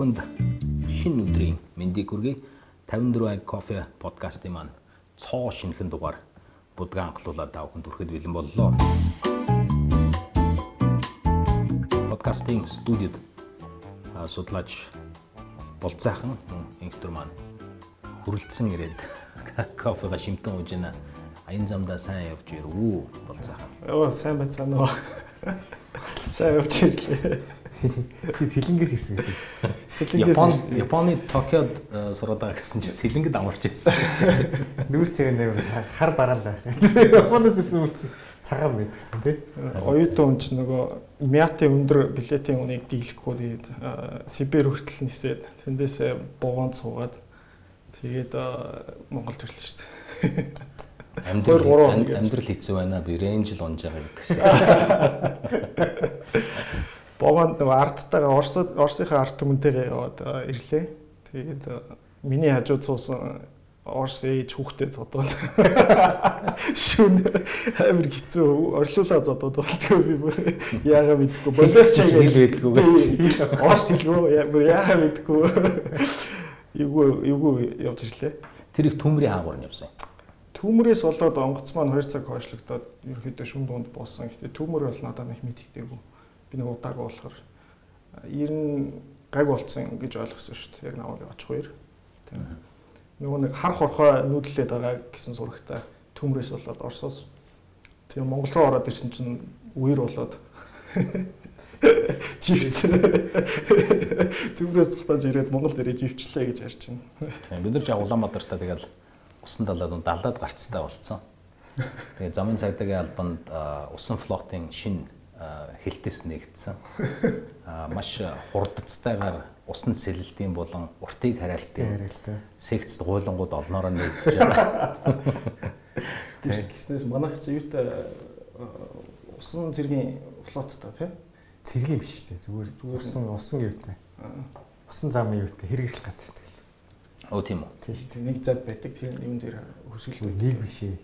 бүхэнд шинэ өдрийн мэндийг хүргэе. 54 аг кофе подкастын маань цоо шинэхэн дугаар будгаа анхлуулаад та бүхэнд хүрэхэд бэлэн боллоо. Подкастын студид судлаач болцаахан инхтер маань хүрэлцэн ирээд кофега шимтэн ууж байна. Аян замдаа сайн явж ирв болцаахан. Оо сайн байцгаана уу. Сайн явж ирлээ. Чи сэлэнгээс ирсэн гэсэн. Сэлэнгээс Япон Японы Токиод сураад байгаа гэсэн чи сэлэнгэд амарч ирсэн. Нүүр цэгийн нээр хар бараалаа. Японоос ирсэн хүмүүс чи цагаан байд гэсэн тий. оюутан хүн чинь нөгөө Мятын өндөр билетийн үнийг дийлэхгүй тэгээд Сибирь хүртэл нисээд тэндээс буугаан цуугаад тэгээд Монгол төрлөө шүү дээ. Амьдрал амьдрал хэцүү байна. Би рейнж л унж байгаа гэдэг шиг. Буугаанд нөгөө арттайгаа Орос Оросынхаа арт түмэнтэйгээ яваад аа, ирлээ. Тэгээд миний хажууд суусан Орос ээж хүүхдээ зодоод шүн амир хэцүү орлуулаа зодоод болтгоо би бүр яага мэдгүй болооч Хэл байдгүй гэж. Орос хэлгөө яага мэдгүй эвгүй эвгүй явж ирлээ. Тэр их төмрийн хаагур нь явсан. Түүмрээс болоод онгоц маань 2 цаг хойшлогдоод ерөөхдөө шүн дунд буусан. Гэтэ түүмэр бол надад нэг мэдэгдээгүй. Би нэг удаагүй болохоор ер нь гаг болцсон гэж ойлгосон шүү дээ. Яг наваг очих хоёр. Тийм. Нөгөө нэг хар хорхой нүүдлээд байгаа гэсэн сурагтай түүмрээс болоод Оросоос. Тийм Монгол руу ороод ирсэн чинь үер болоод живцсэн. Түүмрээс цухтаж ирээд Монгол дээрээ живчлээ гэж харж байна. Тийм бид нар жаа Улаанбаатартаа тэгэл усан далаад далаад гарцтай болцсон. Тэгээ замын цагдаагийн албанд усан флотын шин хилтэс нэгдсэн. А, Маш хурдцтайгаар усанд сэлэлтийн болон уртыг хараалтын секцэд гуйлангууд олноороо нэгдэж байгаа. Тэр гиснээс манайх чи юутай усан цэргийн флоттой тий. Цэргийн биш шүү дээ. Зүгээр усан усан гэвтэй. Усан замын юутай хэрэгжил газартай л. Оо тийм үү. Тийм шүү нэг зад байдаг тэр юм дээр дээ. хөсгөл Нэг биш ээ.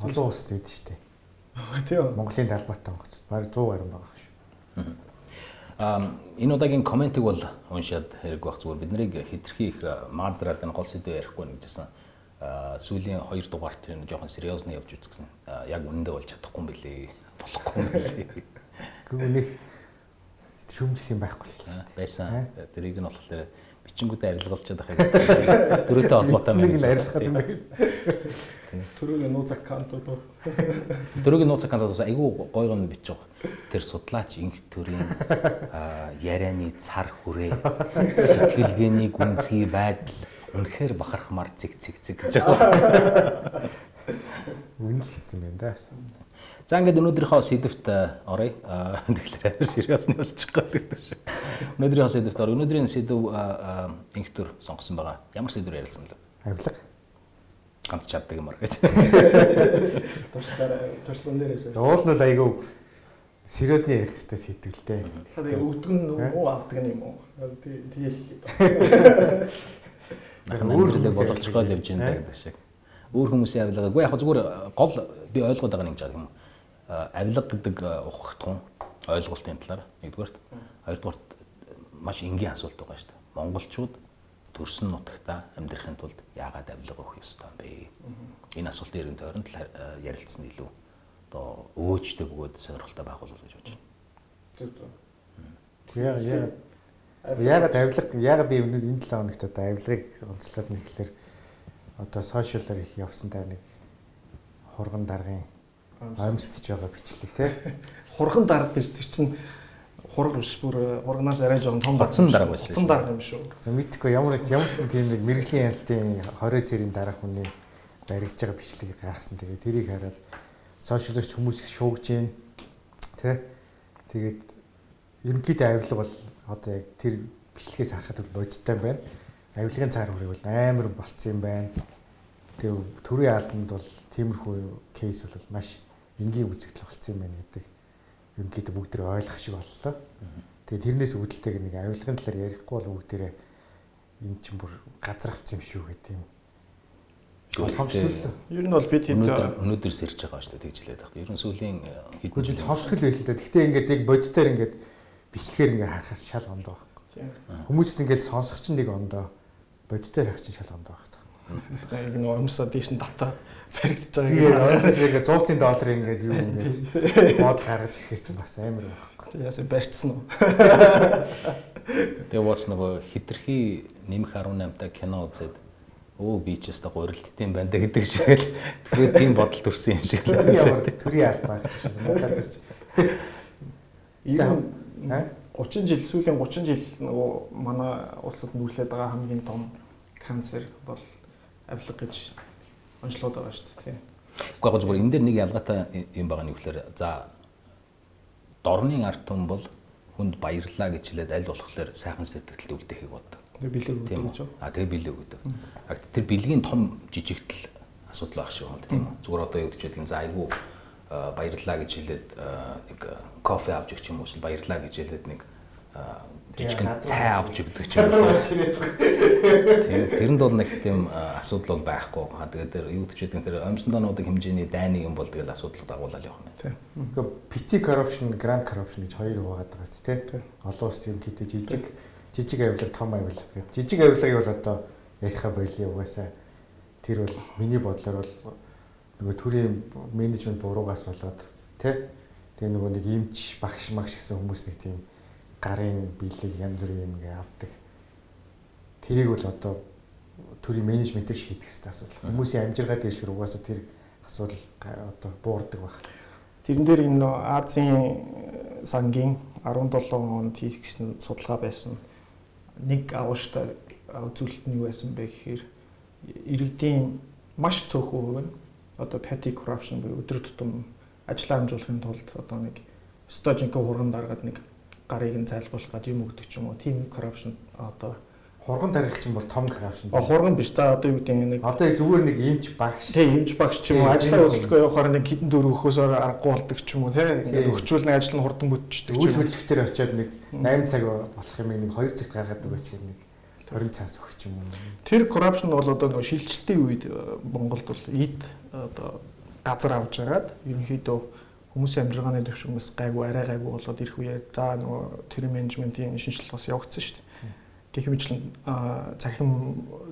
Олон улсд байдаг шүү дээ. Тийм. Монголын талбайтай онгоц. Бараг 100 гаруй байгаа шүү. А энэ удаагийн комментиг бол уншаад хэрэг байх зүгээр биднийг хитрхи их маазраад энэ гол сэдвээ ярихгүй нэг гэсэн сүүлийн 2 дугаарт тэр нэг жоохон сериозны явж үзсэн. Яг үнэндээ болж чадахгүй юм билий. Болохгүй юм билий. Гэхдээ нэг шүмжсэн байхгүй л шүү дээ. Байсан. Аа. Тэрийг нь болохоор бичингүүдээ арилгуулчихад байхад дөрөвтэй холбоотой Нэг нь байна. арилгах юм байна. Төрөгийн нууц аккаунтууд уу. Дөрөгийн нууц аккаунтаас айгүй гойгоо нь бичиж байгаа. Тэр судлаач инх төрийн а, ярианы цар хүрээ сэтгэлгээний гүнзгий байдал үнэхээр бахархмаар цэг цэг цэг гэж байгаа. Үнэл хийсэн байна да. За ингээд өнөөдрийнхөө сэдвт а, оръё. Тэгэхээр амар сериусны болчих гээд шүү. Өнөөдрийнхөө сэдвт оръё. Өнөөдрийн сэдв а, а, инх төр сонгосон байгаа. Ямар сэдвэр ярилцсан л Авилга. ганц чаддаг юмар гэж. Туршлагаар туршлаган дээрээс. Уул нь айгүй сериусны ярих хэвээр сэтгэлтэй. Тэгээ өвдөг нь уу авдаг нь юм уу? Тэгээ хэлээ. Өөр хүмүүсийн бодолцох гол явж байна авилга. гэдэг шиг. Өөр хүмүүсийн авилга. Гэхдээ яг зүгээр гол би ойлгоод байгаа нэг жаа юм. А, Авилга гэдэг ухагтхан ойлголтын талаар нэгдүгээрт хоёрдугаарт маш энгийн асуулт байгаа шүү дээ. Монголчууд төрсөн нутагта амьдрахын тулд яагаад авилга өгөх ёстой юм бэ? Энэ асуултын эргэн тойронд ярилцсан илүү одоо өөжтэй бөгөөд сонирхолтой байгуулах гэж бодож байна. Яг яг Яагаад авилга яагаад би өнөө энэ 7 хоногт одоо авилгыг онцлоод нэхлээр одоо сошиалаар их явсан та нэг хурган даргын амьсдж байгаа бичлэг тий. Хурган дарга гэж тэр чинь хург биш бүр хургнаас арай жоохон том Гоцон дарга байсан. Гоцон дарга юм шүү. За мэдхгүй ямар ямарсан тийм нэг мэрэгжлийн ялтын 20 цэрийн дараах хүний баригдж байгаа бичлэгийг гаргасан. Тэгээ тэрийг хараад сошиалч хүмүүс их шуугж гин тий. Тэгээд ерөнхийдөө авилга бол одоо яг тэр бичлэгээс харахад бодиттой байна. Авилгын цаар хүрээ бол амар болцсон юм байна. Тэгээ төрийн албанд бол тиймэрхүү кейс бол маш энгийн үзэгдэл болцсон юм байна гэдэг ерөнхийдөө бүгд тэрийг ойлгох шиг боллоо. Тэгээ тэрнээс үүдэлтэйг нэг авилгын талаар ярихгүй бол бүгдээрээ энэ чинь бүр газар авсан юм шүү гэдэг юм. Ер нь бол бид хэд Өнөөдөр өнөөдөр сэрж байгаа шүү дээ тэгж хэлээд байна. Ер нь сүүлийн Гэхдээ ховсгөл байсан л да. Гэхдээ ингээд яг бодитоор ингээд бичлэгээр ингээд харахаас шал гондоо байхгүй. Хүмүүс ингээл сонсох чинь нэг ондоо бодитоор харах чинь шалганд байгаа яг нэг өмсөө дийш нь дата баригдаж байгаа. Тэгээ ойлгож ингээ 100-ын доллар ингээд юу ингээд бодол гаргаж ирэх чинь бас амар байхгүй. Яасан барьцсан уу? Тэгээ ууц нөгөө хитрхи нэмэх 18 та кино үзээд өө би ч яста гурилдтiin байна да гэдэг шиг л тэгээд тийм бодол төрсэн юм шиг л. Ямар төрийн албаа гэж байна. Надад ч. Ийм 30 жил сүүлийн 30 жил нөгөө манай улсад нүүлээд байгаа хамгийн том канцер бол авилга гэж онцлоод байгаа шүү дээ. Гэхдээ яг зүгээр энэ дээр нэг ялгаатай юм байгаа нь юу гэхээр за дорны ард түмэн бол хүнд баярлаа гэж хэлээд аль болохоор сайхан сэтгэлд үлдэхийг боддог. Бэлэг өгдөг гэж. А тэгээ бэлэг өгдөг. А тэр бэлгийн том жижигтэл асуудал байх шиг байна тийм үү. Зүгээр одоо юу гэж хэлдэг за айгүй баярлаа гэж хэлээд нэг кофе авч өгч юм уу баярлаа гэж хэлээд нэг жижигэн цай авч өгдөг ч юм уу. Тэрэнд бол нэг тийм асуудал бол байхгүй. Аа тэгээд тэр юу гэж хэлдэг тэр өмсөндөнүүдийн хэмжээний дайны юм бол тэгэл асуудал дагуулаад явах нь. Тийм. Гэхдээ PT corruption, grand corruption гэж хоёр байгаа даа шүү дээ. Олон улс тийм гэдэг жижиг жижиг авилга, том авилга гэдэг. Жижиг авилгыг бол одоо яриха болио угаасаа тэр бол миний бодлоор бол нөгөө төрийн менежмент буруугаас болоод тий Тэгээ нөгөө нэг имч багш магш гэсэн хүмүүс нэг тийм гарын биелэг янз бүрийн юм ингээ авдаг. Тэрийг бол одоо төрийн менежментээр шийдэх хэрэгтэй асуудал. Хүмүүсийн амжиргаа дээшлэр угаасаа тэр асуудал одоо буурдаг баг. Тэрэн дээр энэ Азийн сангийн 17 онд хийгсэн судалгаа байсан. Нэг агууштай үзүүлэлт нь юу байсан бэ гэхээр иргэдийн маш цөөхөн хувь нь одоо petty corruption буюу өдөр тутам ажиллаа хамжуулахын тулд одоо нэг стожинкийн хурган даргаад нэг гарыг нь зайлуулах гад юм өгдөг ч юм уу. Тим corruption одоо хурган тарих чинь бүр том corruption. А хурган биш. За одоо юу гэдэг нэг одоо зүгээр нэг эмч багш. Тийм эмч багш ч юм уу ажлаа үзэлгүй явахаар нэг хідэн дөрөв өгөхөөсөөр аргагүй болдог ч юм уу тийм ингээд өгчүүл нэг ажил нь хурдан бүтчихдэг. Үйл хөдлөлтөөр очиод нэг 8 цаг болох юм нэг 2 цагт гаргаад өгөөч гэх нэг 20 цаас өгч юм уу. Тэр corruption бол одоо нөгөө шилжилтийн үед э, Монголд бол эд одоо газар авж агаад ерөнхийдөө хүмүүсийн амжиргааны төвшнгөөс гайгүй арай гайгүй болоод ирэх үеэр за нөгөө тэр менежментийн шинжилэл бас явагдсан шүү дээ. Гэх мэтлэн цахим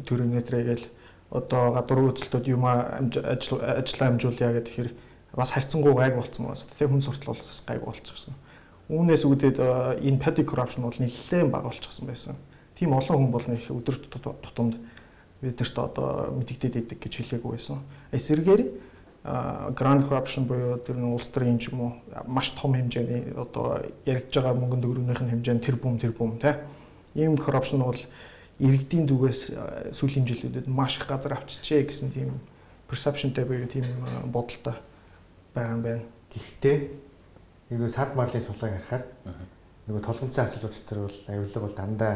төрөнөтрээгээл одоо гадуур үйлчлэлтүүд юм ажил ажиллаа амжуулъя гэдэг тэгэхээр бас харьцангуй гайг болцсон байна. Тэгээ хүн суртал бол бас гайг болчихсон. Үүнээс үүдээд энэ petty corruption бол нэлээд бага болчихсон байсан. Тийм олон хүн бол нэг өдөр тутамд биднэрт одоо мэдэгдээд идэг гэж хэлээгүй байсан. Эсвэргээр grand corruption буюу тэр нь улс төрийн ч юм уу маш том хэмжээний одоо яригдж байгаа мөнгөнд өрөөнийх нь хэмжээ нь тэр бүм тэр бүм тий. Ийм corruption бол иргэдийн зүгээс сүүлийн жилүүдэд маш их газар авчижээ гэсэн тийм perceptionтэй буюу тийм бодолтой байгаа юм байна. Гэхдээ нэг сад марлын сулааг харахаар нөгөө толгомцсон асуудлууд дотор бол авилга бол дандаа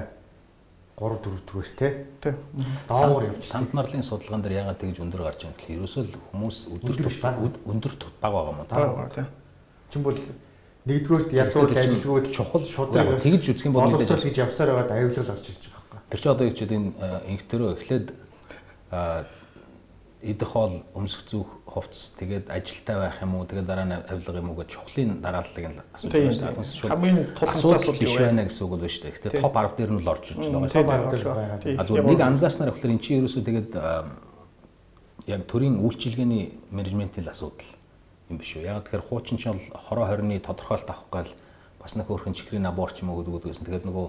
3 4 дүүгээр те. Тий. Доогуур явж. Сант марлын судалгаан дээр ягаад тэгж өндөр гарч байгаа юм бэ? Ерөөсөө л хүмүүс өдөр өндөр бага байгаа юм уу? Бага тий. Чин бол нэгдүгээрт ядуул ажилтгууд чухал шууд тэгж үзэх юм бол боловсрол гэж явсаар байгаад аюулгал орж ирж байгаа байхгүй. Тэр чинь одоо яг ч энэ инхтөрөө эхлээд идэх хоол өмсөх зүүх хувцс тэгээд ажилтаа байх юм уу тэгээд дараа нь авилга юм уу гэж чухлын дарааллыг нь асууж байна. Хамгийн тулгын асуудал юу байна гэсэн үг бол шүү дээ. Гэхдээ топ 10 дээр нь л орж ирж байгаа. Топ 10 дээр байгаа. А зүгээр нэг анзаарснаар болохоор эн чинь ерөөсөө тэгээд яг төрийн үйлчилгээний менежментийн асуудал юм биш үү. Яг тэгэхээр хуучин ч бол хороо хорины тодорхойлт авах гал бас нэг өөрхөн чихрийн набор ч юм уу гэдэг үгсэн. Тэгээд нөгөө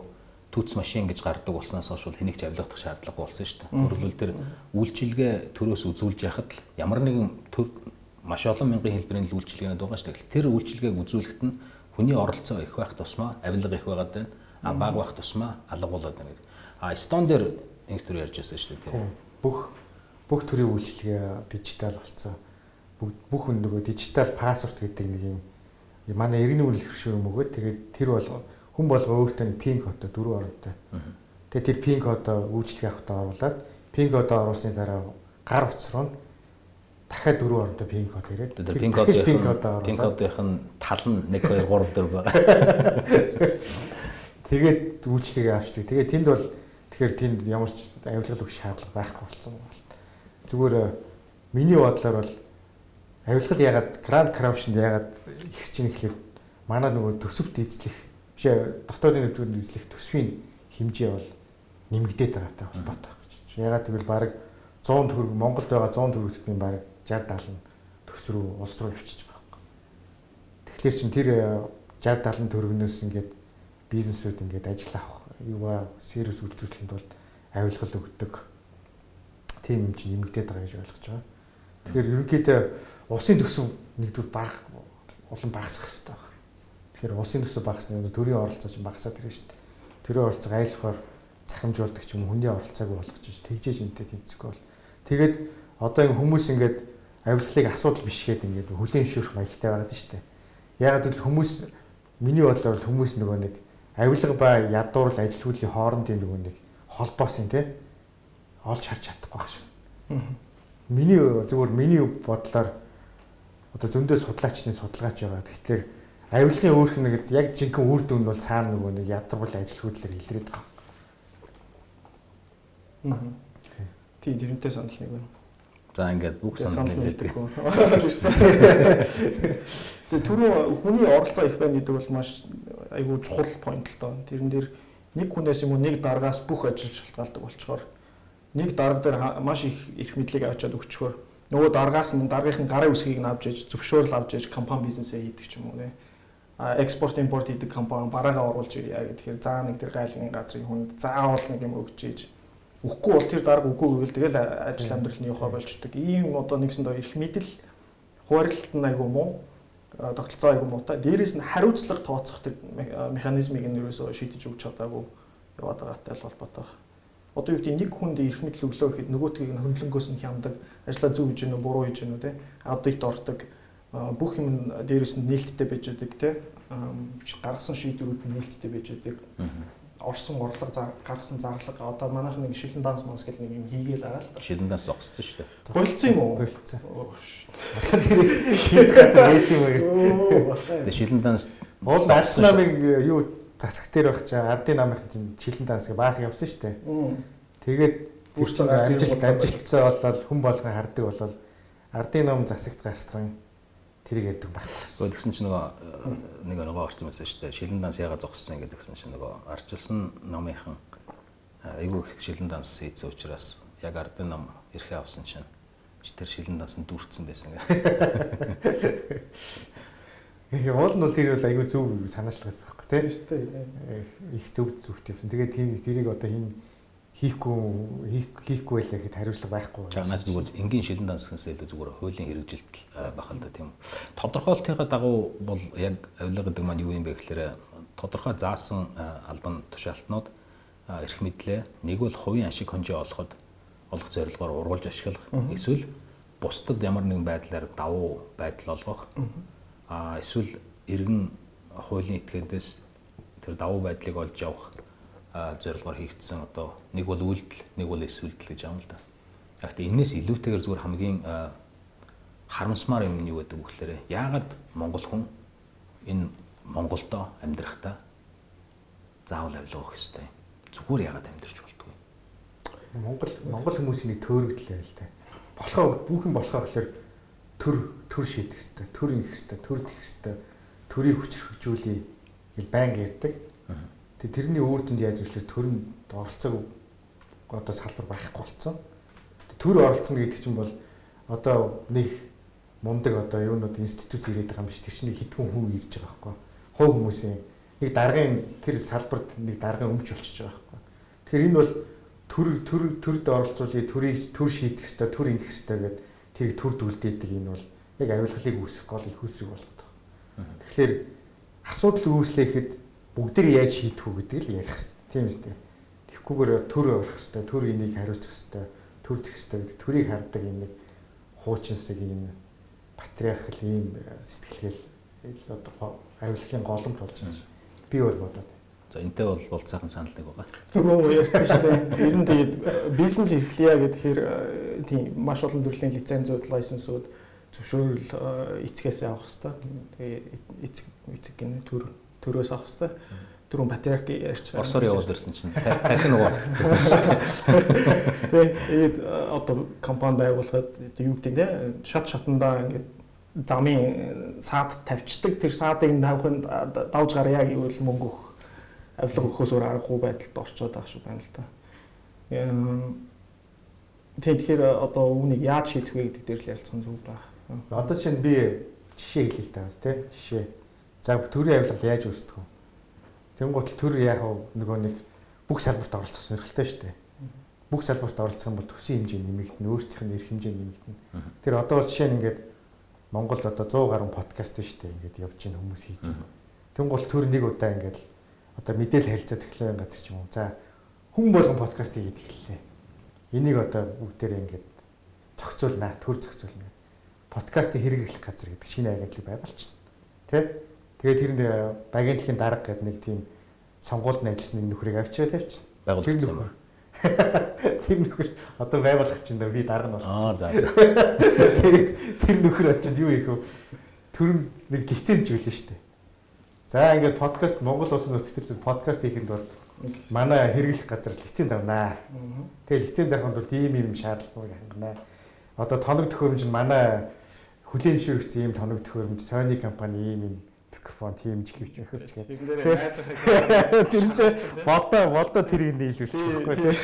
түүц машин гэж гардаг болсноос хойш хэнийг ч авилгах шаардлагагүй болсон шүү дээ. Өөрөлдөл тэр үйлчилгээ төрөөс үзүүлж яхад л ямар нэгэн төр маш олон мянган хэлбэрийн үйлчилгээнүүд байгаа шүү дээ. Тэр үйлчилгээг үзүүлэхэд нь хүний оролцоо их байх тусмаа авилга их байгаад байна. А бага байх тусмаа алга болоод байна гэдэг. А стон дээр нэг төр ярьж байсан шүү дээ. Бүх бүх төрлийн үйлчилгээ дижитал болсон. Бүх нөгөө дижитал пассворд гэдэг нэг юм манай иргэний үнэлэх хөшөө юм өгөөд тэгээд тэр бол хүн болго өөртөө нэг пин кодтой дөрөв оронтой. Тэгээ тэр пин кодоо үйлчлэг авахтаа оруулаад пин кодоо оруулсны дараа гар утас руу дахиад дөрөв оронтой пин код ирээд тэр пин кодын пин кодын тал нь 1 2 3 4 байгаа. Тэгээд үйлчлэгээ авчдаг. Тэгээд тэнд бол тэгэхээр тэнд ямар ч авилгал өгөх шаардлага байхгүй болсон байна. Зүгээр э, миний бодлоор бол авилгал ягаад grand corruption ягаад ихсэж ийн гэхээр манай нөгөө төсөвт эзлэх бишээ дотоодын нөлөөнд эзлэх төсвийн хэмжээ бол нэмэгдээд байгаатай холбоотой гэж. Ягаад гэвэл баг 100 төгрөг Монголд байгаа 100 төгрөгтний баг 60 70 төс рүү улс руу явчихж байгаа юм. Тэгэхээр чин тэр 60 70 төгрөгнөөс ингээд бизнесүүд ингээд ажил авах юугаа сервис үйлдвэрлэхэд бол авилгал өгдөг тийм юм чинь нэмэгдээд байгаа гэж ойлгож байгаа. Тэгэхээр ерөнхийдөө усын төсөв нэгдүгээр бага улам багасах хэрэгтэй байна. Тэгэхээр улсын төсөв багасны төрийн оролцоо чинь багасаад ирнэ шүү дээ. Төрийн оролцоог айлхаар захимжуулдаг ч юм уу хүний оролцоог болгож тэгжээж энтэй тэнцэхгүй бол тэгээд одоо энэ хүмүүс ингээд авилгалыг асуудал бишгээд ингээд хүлээмжшүүрэх маягтай байгаад шүү дээ. Ягаад гэвэл хүмүүс миний бодлоор хүмүүс нөгөө нэг авилга ба ядуурл ажилтгуулын хоорондын нөгөө нэг холбоос юм те олж харж чадахгүй байх шүү. Миний зүгээр миний бодлоор одоо зөндөө судлаачны судалгаач байгаа. Тэгэхээр авилгын өөрх нэг яг жинхэнэ үр дүн нь бол цаана нөгөө нэг ядаргуул ажилтгуулаар илрээд байгаа. Тийм тэрнтэй санал нэг байна. За ингээд бүх санал нэгдэг. Тэгээ түрүү хүний оролцоо их байна гэдэг бол маш айгүй чухал point л доо. Тэрэн дээр нэг хүнээс юм уу нэг даргаас бүх ажил шалтгаалдаг болчоор нэг дарга дээр маш их эрх мэдлийг авчаад өгчхөөр нөгөө даргаас нь даргийнхын гарын үсгийг нь авч иж зөвшөөрөл авч иж компани бизнесээ хийдэг ч юм уу нэ экспорт импорт хийдэг компани бараагаа оруулж ирья гэхээр заа нэг тэр гайлгын газрын хүнд заавал нэг юм өгч иж Үхгүй бол тэр дарга үгүй гэвэл тэгэл ажил амьдрал нь явахаа болчдөг. Ийм одоо нэгсэндээ эрх мэдэл хуваарлалт нь айгүй муу тогтолцоо айгүй муутай. Дээрээс нь хариуцлага тооцох тэр механизмыг нь ерөөсөө шийдэж өгч чадаагүй яваад байгаатай л холбоотой байна одоо юу гэдэг нэг хүнд эрх мэдэл өглөө гэхэд нөгөөтгийг нь хөндлөнгөөс нь хямдаг ажлаа зөв хийж гэнэ буруу хийж гэнэ те аудит ордог бүх юм дээрээс нь нээлттэй байж байдаг те гаргасан шийдвэрүүд нь нээлттэй байж байдаг орсон орлого гаргасан зарлага одоо манайх нэг шилэн данс манс гэх нэг юм хийгээл байгаа л да. Шилэн данс зогссон шүү дээ. Болцсон юм уу? Болцсон. Одоо тэр шийд газар байт юм байна. Тэгээ шилэн данс уул арс намыг юу засаг дээр байх чинь ардын намынхан чинь шилэн данс гэ баах явсан шүү дээ. Тэгээд тэр чинь амжилт амжилттай болол хүн болгон хардаг болол ардын ном засагт гарсан тэрийг ярьдаг байхгүй. Тэгсэн чинь нөгөө нэг нөгөө орсон байсан шүү дээ. Шилэн данс яга зогссон гэдэг гэсэн чинь нөгөө арчилсан номынхан айгүй их шилэн данс хийсэн учраас яг ардын ном эрхээ авсан чинь тэр шилэн данс нь дүүрсэн байсан гэх. Их уул нь бол тэр бол айгүй зөв санаачлалаас байхгүй тийм шүү дээ. Их зөв зүгт явсан. Тэгээд тийм тэрийг одоо хин хийхгүй хийхгүй байлаа гэхэд хариуцлага байхгүй. За наач нөгөө энгийн шилэн дансгаас илүү зүгээр хуулийн хэрэгжилт л да тийм. Тодорхойлтын дагуу бол яг авилга гэдэг маань юу юм бэ гэхээр тодорхой заасан албан тушаалтнууд эрх мэдлээ нэг бол хувийн ашиг хонжоо олоход олох зорилгоор ургуулж ашиглах эсвэл бусдад ямар нэгэн байдлаар давуу байдал олгох а эсвэл иргэн хуулийн этгээдээс тэр давуу байдлыг олж явах зорилгоор хийгдсэн одоо нэг бол үйлдэл нэг бол эс үйлдэл гэж аам л да. Гэхдээ энэс илүүтэйгээр зүгээр хамгийн харамсмаар юм нь юу гэдэг вэ гэхээр яагаад монгол хүн энэ Монголдо амьдрахдаа заавал авилга өгөх ёстой. Зүгээр яагаад амьдрч болдгоо. Монгол монгол хүмүүсийн нэг төөрөгдөл байл та. Болохоо бүх юм болохоо гэхээр төр төр шийдэх хэрэгтэй, төр ингэх хэрэгтэй, төр дэх хэрэгтэй, төрийг хүчрхэгжүүлээ гэж байнга ярьдаг. Тэгээ тэрний үр дүнд яаж ирэхлээр төр нь оролцоог одоо салбар байхгүй болцсон. Төр оролцсон гэдэг чинь бол одоо нэг мундаг одоо юунууд институт ирээд байгаа юм биш. Тэр чинь хитгэн хүн ирж байгаа байхгүй. Хов хүмүүсийн нэг даргын тэр салбарт нэг даргын өмч болчихж байгаа байхгүй. Тэгэхээр энэ бол төр төр төрд оролцуулъя, төрийг төр шийдэх хэрэгтэй, төр ингэх хэрэгтэй гэдэг тэрийг төр дүлдээдэг энэ бол яг авилгалыг үүсэх гол их үүсрэг болгоод байна. Тэгэхээр асуудал үүслэхэд бүгдийг яаж шийдэх үү гэдэг л ярих хэрэгтэй. Тийм үстэй. Тэгэхгүйгээр төр орох хэрэгтэй, төр энийг хариуцах хэрэгтэй, төр зэх хэрэгтэй гэдэг төрийг хардаг юм нэг хуучинсаг юм патриархал ийм сэтгэлгээл одоо авилгалын голомт болж байна. Би бол бодоод За энтэй бол бол цаахан санал нэг байгаа. Түрүү ярьсан шүү дээ. Ер нь тэгээд бизнес эрхлэе гэхээр э, тийм маш олон төрлийн лицензүүд, лайсенсүүд зөвшөөрөл э, эцгээс авах хэрэгтэй. Тэгээ эцэг эцэг гинэ төр төрөөс авах хэрэгтэй. Түрүүн патриарх ярьж байгаа. Орсоор явуулж ирсэн чинь тархин угаагдсан шүү дээ. Тэгээд одоо компани байгуулахад юу гэдэг те шат шатандаа ингээд замын саад тавьчихдаг тэр саадыг тавихын давж гарьяа гэвэл мөнгө өгөх авилга өгөхөөс өөр аргагүй байдалд орчоод байгаа шүү байна л да. Тэгэхээр одоо үүнийг яаж шийдэх вэ гэдэг дээр л ярилцсан зүг байна. Одоо чинь би жишээ хэлээ л да тий жишээ. За төрийн авилгал яаж үүсдэг вэ? Тэнгуут төр яг нөгөө нэг бүх салбарт оролцох сонирхолтой шүү дээ. Бүх салбарт оролцсон бол төсвийн хэмжээ нэмэгдэнэ, өөрсдийнх нь эрх хэмжээ нэмэгдэнэ. Тэр одоо жишээ нь ингээд Монголд одоо 100 гаруй подкаст биш үү ингээд явж гин хүмүүс хийж байна. Тэнгуул төр нэг удаа ингээд одоо мэдээлэл харилцаа технологийн газар ч юм уу. За хүн болгон подкастыг хийх эхэллээ. Энийг одоо бүгдээрээ ингээд зохицуулнаа, төр зохицуулна гэдэг. Подкастыг хэрэглэх газар гэдэг шинэ агентлаг байгуулчихна. Тэ? Тэгээд тэрэнд агентлагийн дарга гэдэг нэг тийм сонгуульд ажилласан нэг нөхрийг авчираа тавьчихна. Байгуулсан. Тэр нөхөр одоо байгуулах чинь би дарга нь болчихсон. Аа за. Тэгээд тэр нөхөр очиод юу ийх вэ? Төрөм нэг лиценз шүү дээ. За ингээд подкаст Монгол улсын нөхцөл төр подкаст хийхэд бол манай хэрэглэх газар лиценз авнаа. Тэгээ лиценз авахын тулд ийм ийм шаардлагыг хангана. Одоо тоног төхөөрөмж нь манай хүлээн зөвшөөрсөн ийм тоног төхөөрөмж Sony компани ийм ийм микрофон тиймж хийвч өгч гэдэг. Тэрнээ болдоо болдоо тэрийг нийлүүлчих байхгүй тийм.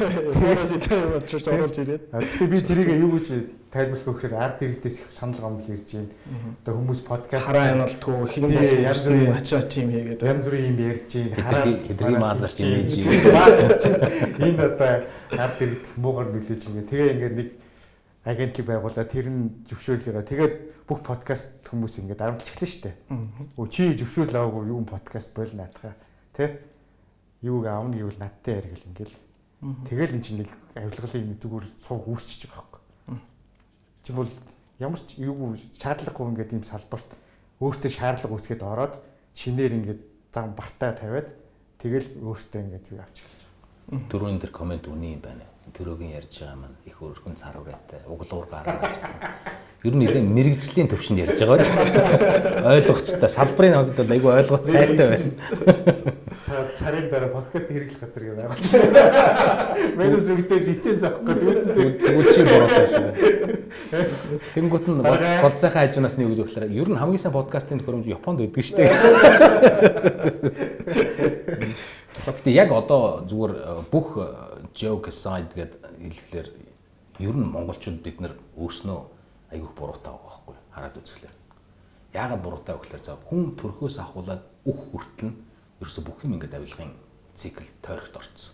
Болчих оруулж ирээд. Гэхдээ би тэрийг юу гэж тайлбарлах вэ гэхээр ард иргэдээс их санал гомдол ирж байна. Одоо хүмүүс подкаст хараа яналтгүй хин янз бүрийн ачаа тим хийгээд янз бүрийн юм ярьж байна. Хараа хэдрийн маазарч имэж. Маазарч энэ одоо ард иргэд муугар нөлөөж ингэ. Тэгээ ингээд нэг агентлаг байгуулаад тэр нь зөвшөөрлөгаа. Тэгээд бүх подкаст хүмүүс ингээд арамч эхлэн штэ. Өө чи зөвшөөрөл аваагүй юу подкаст бойл наадхаа. Тэ? Юуг аавна гэвэл надтай ярил ингээл. Тэгэл эн чинь нэг авилгалын зүгээр сууг үүсчихэж байгаа байхгүй. Чи бол ямар ч юу шаардлагагүй ингээд ийм салбарт өөртөө шаардлага үүсгээд ороод шинээр ингээд зам бартаа тавиад тэгэл өөртөө ингээд юу авчих. Дөрөв энэ комент үний юм байна төрөөгийн ярьж байгаа маань их өргөн цар хүрээтэй углуур гарна гэсэн. Ер нь нэлээд мэрэгжлийн төвшөнд ярьж байгаа. Ойлгоцтой салбарын хувьд бол айгүй ойлгоц сайтай байна. Сарын дараа подкаст хэрэглэх газар гэж байгуулж. Менэс үгдээ лиценз авахгүй тэгвэл тэгвэл чи буруутай шүү. Тэнгүүт нь болцоохон хажуунаас нэг үг өгөхлөөр ер нь хамгийн сайн подкастын төхөөрөмж Японд өгдөг шүү дээ. Гэхдээ яг одоо зүгээр бүх joke aside гэдэг хэлэхлээр ер нь монголчууд бид нар өөрснөө айгүйх буруутай байгаа байхгүй хараад үзэхлээр. Яагаад буруутай вэ гэхээр за хүн төрхөөс ахуулаад бүх хүртэл нь ерөөсө бүх юм ингээд авилгын цикл тойрогт орцсон.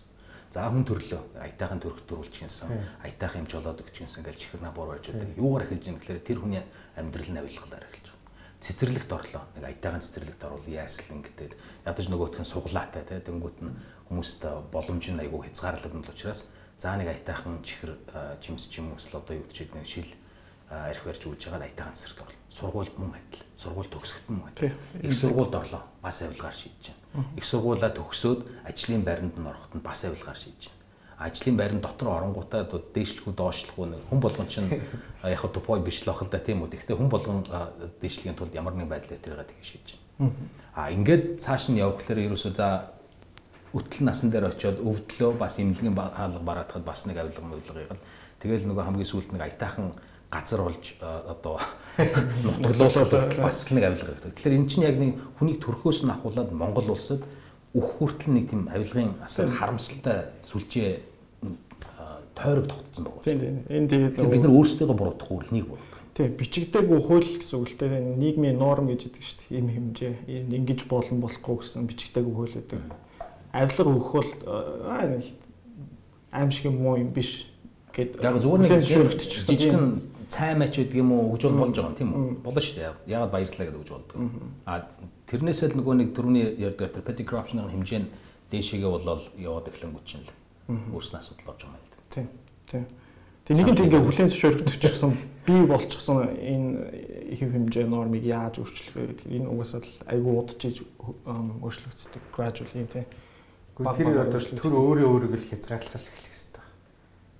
За хүн төрлөө аятайхан төрх төрүүлж гинсэн, аятайхан юм жолоод өгч гинсэн гэж чихэрнаа буур байж байдаг. Юугаар эхэлж юм гэхээр тэр хүний амьдрал нь авилгалаар эхэлж байна. Цэцэрлэгт орлоо. Нэг аятайхан цэцэрлэгт орвол яаслан гэдэг. Ядаж нөгөөх нь суглаатай те тэнгуут нь хүмүүст боломж нь айгүй хязгаарлагдсан л учраас за нэг аятайхан чихэр жимс ч юм уу эсвэл одоо юу гэж нэг шил арх барьж үүж байгаа аятайхан цэцэрлэгт орлоо. Сургуульд мөн адил. Сургууль төгсөхт мөн адил. Их сургуульд орлоо. Бас авилгаар шийдэж байна. Их сургуулаа төгсөөд ажлын байранд нь ороход нь бас авилгаар шийдэж байна ажлын байранд дотор оронгуудаа дээшлэхүү доошлохгүй нэг хүн болгон чинь яг хөө тупой биш л бахал да тийм үү. Гэхдээ хүн болгон дээшлэхийн тулд ямар нэг байдлаар тэргээ тэгэж шийдэж байна. А ингээд цааш нь явхлаар ерөөсөө за өтөл насан дээр очиод өвдлөө бас имлэгийн хаалга бараадахад бас нэг авилга мөвлөгийг л тэгэл нөгөө хамгийн сүүлд нэг аятайхан газар болж одоо нутаглуулаад бас нэг авилга гэдэг. Тэгэхээр эн чинь яг нэг хүнийг төрхөөс нь ахуулаад Монгол улсад өөх хүртэл нэг тийм авилгын асар харамсалтай сүлжээ тойрог тогтцсон байна. Тийм тийм. Энэ тэгээд бид нар өөрсдөө буруудах үр энийг буруудаг. Тийм бичигдээгүй хууль гэсэн үг л дээ. Нийгмийн норм гэж яддаг шүү дээ. Ийм хэмжээ. Ингэж болон болохгүй гэсэн бичигдээгүй хууль гэдэг авилга өгөх бол аимшиг юм уу юм биш гэд яг зүгээр нэг шүрэгтчихсэн жижигхэн цай мач гэдэг юм уу өгж болж байгаа юм тийм үү? Болно шүү дээ ягаад баярлалаа гэдэг өгж болдог а тэрнээсээ л нөгөө нэг төрөний ярьдаг тэр petty corruption-ын хэмжээ нь дээшээгээ болол яваад эхлэнгүүт чинь л өөрснөө асуудал болж байгаа юм л дээ тийм тийм Тэг нэг л ингээ хүлэн зөвшөөрөгдчихсэн бий болчихсон энэ их хэмжээ нормыг яаж өөрчлөх вэ гэдэг энэ угаасаа л айгүй удаж иж өөрчлөгддөг gradually тийм Тэр төр өөрөө өөрийгөө л хязгаарлахаас эхлэх хэрэгтэй.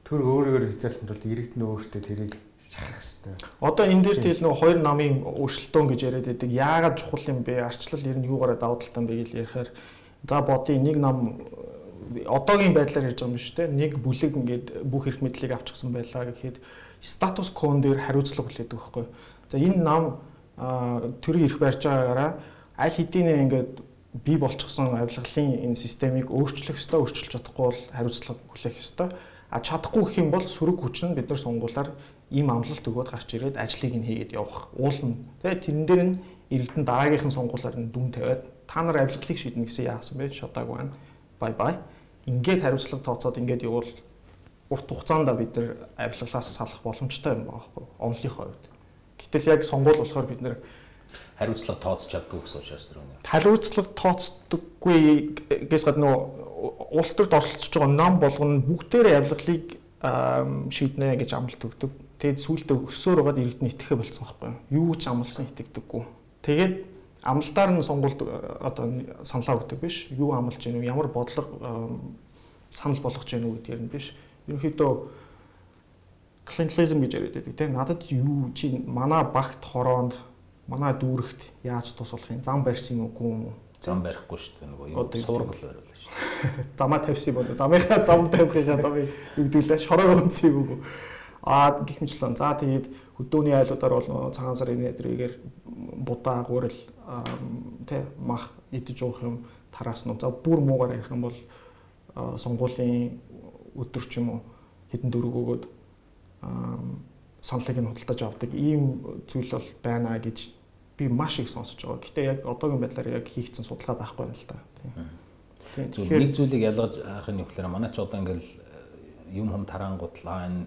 Төр өөрөөр хязгаарлахын тулд иргэдэн өөртөө тэрийг шахах хэрэгтэй. Одоо энэ дээр тэгэл нэг хоёр намын өршөлтөөн гэж яриад байдаг. Яагаад чухал юм бэ? Арчлал ер нь юугаараа давуу талтай бэ гэж ярихээр за бодъё нэг нам одоогийн байдлаар ярьж байгаа юм шүү дээ. Нэг бүлэг ингээд бүх эрх мэдлийг авчихсан байлаа гэхэд статус кон дээр хариуцлага хүлээдэг байхгүй. За энэ нам төрийн эрх барьж байгаагаараа аль хэдийн ингээд бий болчихсон авилгалын энэ системийг өөрчлөх ёстой, өөрчилж чадахгүй бол хариуцлага хүлээх ёстой. А чадахгүй гэх юм бол сөрөг хүч нь бид нар сунгуулаар ийм амлалт өгөөд гарч ирээд ажлыг нь хийгээд явах. Уулна. Тэгээ тэрэн дээр нь иргэдэн дараагийнхан сунгуулаар нь дүн тавиад та нар авилгалыг шийднэ гэсэн яасан бэ? Шатаагүй байна. Бай бай. Ингээд хариуцлага тооцоод ингээд явуул урт хугацаанд бид нар авилгалаас салах боломжтой юм байгаа байхгүй онлынхоо хувьд. Гэтэл яг сонгуул болохоор бид нар хариуцлага тооцож чаддгүй гэсэн учраас тэр үнэ. Хариуцлага тооцдоггүй гэж гад нөгөө улс төрд оролцож байгаа ном болгоно бүгдээрээ авилгалыг шийднэ гэж амлалт өгдөг. Тэгээд сүүлдээ өксөөр байгаад иргэдний итгэхэ болцсон байхгүй юу? Юу ч амлсан итгэдэггүй. Тэгээд амлалтаар нь сонгуульд одоо саналаа өгдөг биш. Юу амлаж гинүү, ямар бодлого санал болгож гинүү гэдгээр нь биш ерөнхийдөө клиентализм гэж яриад байдаг тийм надад юу чи манай багт хороонд манай дүүрэгт яаж тус болохын зам барьсан үгүй юм уу? Зам барихгүй шүү дээ нөгөө юм суургал бариулаа шүү замаа тавьсан бол замынхаа зам тавихыгаа замыг дүгдүүлээ шороо өнцөй үгүй аа гих мэтлэн за тэгээд хөдөөний айлуудаар бол цагаан сарын нэдрийгээр будаа гурил тэ мах идэж уух юм тараас нь за бүр муугаар ярих юм бол сонгуулийн өдөр ч юм уу хэдэн дөрөв өгөөд саналыг нь худалдаж авдаг. Ийм зүйл бол байна гэж би маш их сонсож байгаа. Гэтэ яг одоогийн байдлаар яг хийгдсэн судалгаа байхгүй байна л да. Тийм. Нэг зүйлийг ялгаж харахын нөхлөөр манай ч одоо ингээл э, юм хам тарангуудлаа энэ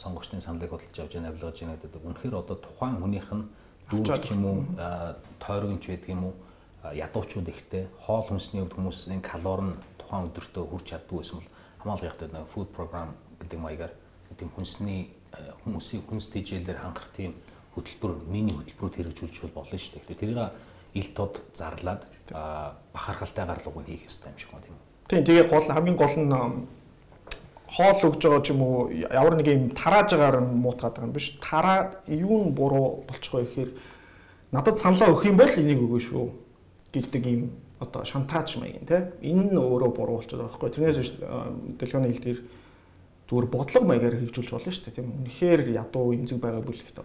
сонгогчдын саналыг худалдаж авч яана авилгаж яана гэдэг. Үнэхээр одоо тухайн хүнийх нь дүүж ч юм уу тойрогч байдаг юм уу ядуучууд ихтэй хоол хүнсний хувьд хүмүүсийн калори нь тухайн өдөртөө хүрч чаддгүй байсан бол хамгаалах явахтай нэг food program гэдэг маягаар тийм хүнсний э, хүмүүсийн хүнс тэжээлээр хангах тийм хөтөлбөр миний хөтөлбөрөд хэрэгжүүлж болно шүү дээ. Тэрийг ил тод зарлаад бахархалтайгаар луг хийх ёстой юм шиг байна тийм үү. Тийм тэгээ гол хамгийн гол нь хоол өгж байгаа ч юм уу ямар нэг юм тарааж байгаагаар муутгаад байгаа юм биш. Тараа юу нь буруу болчих вэ гэхээр надад саналаа өгөх юм бол энийг өгөө шүү гэдэг юм одоо шантаж маягийн тий энэ нь өөрөө буруу болчиход байгаа байхгүй тэрнээс биш дэлгөөний хил дээр зүгээр бодлого маягаар хэрэгжүүлж болно шүү дээ тийм үнэхээр ядуу эмзэг байгаа бүлэгт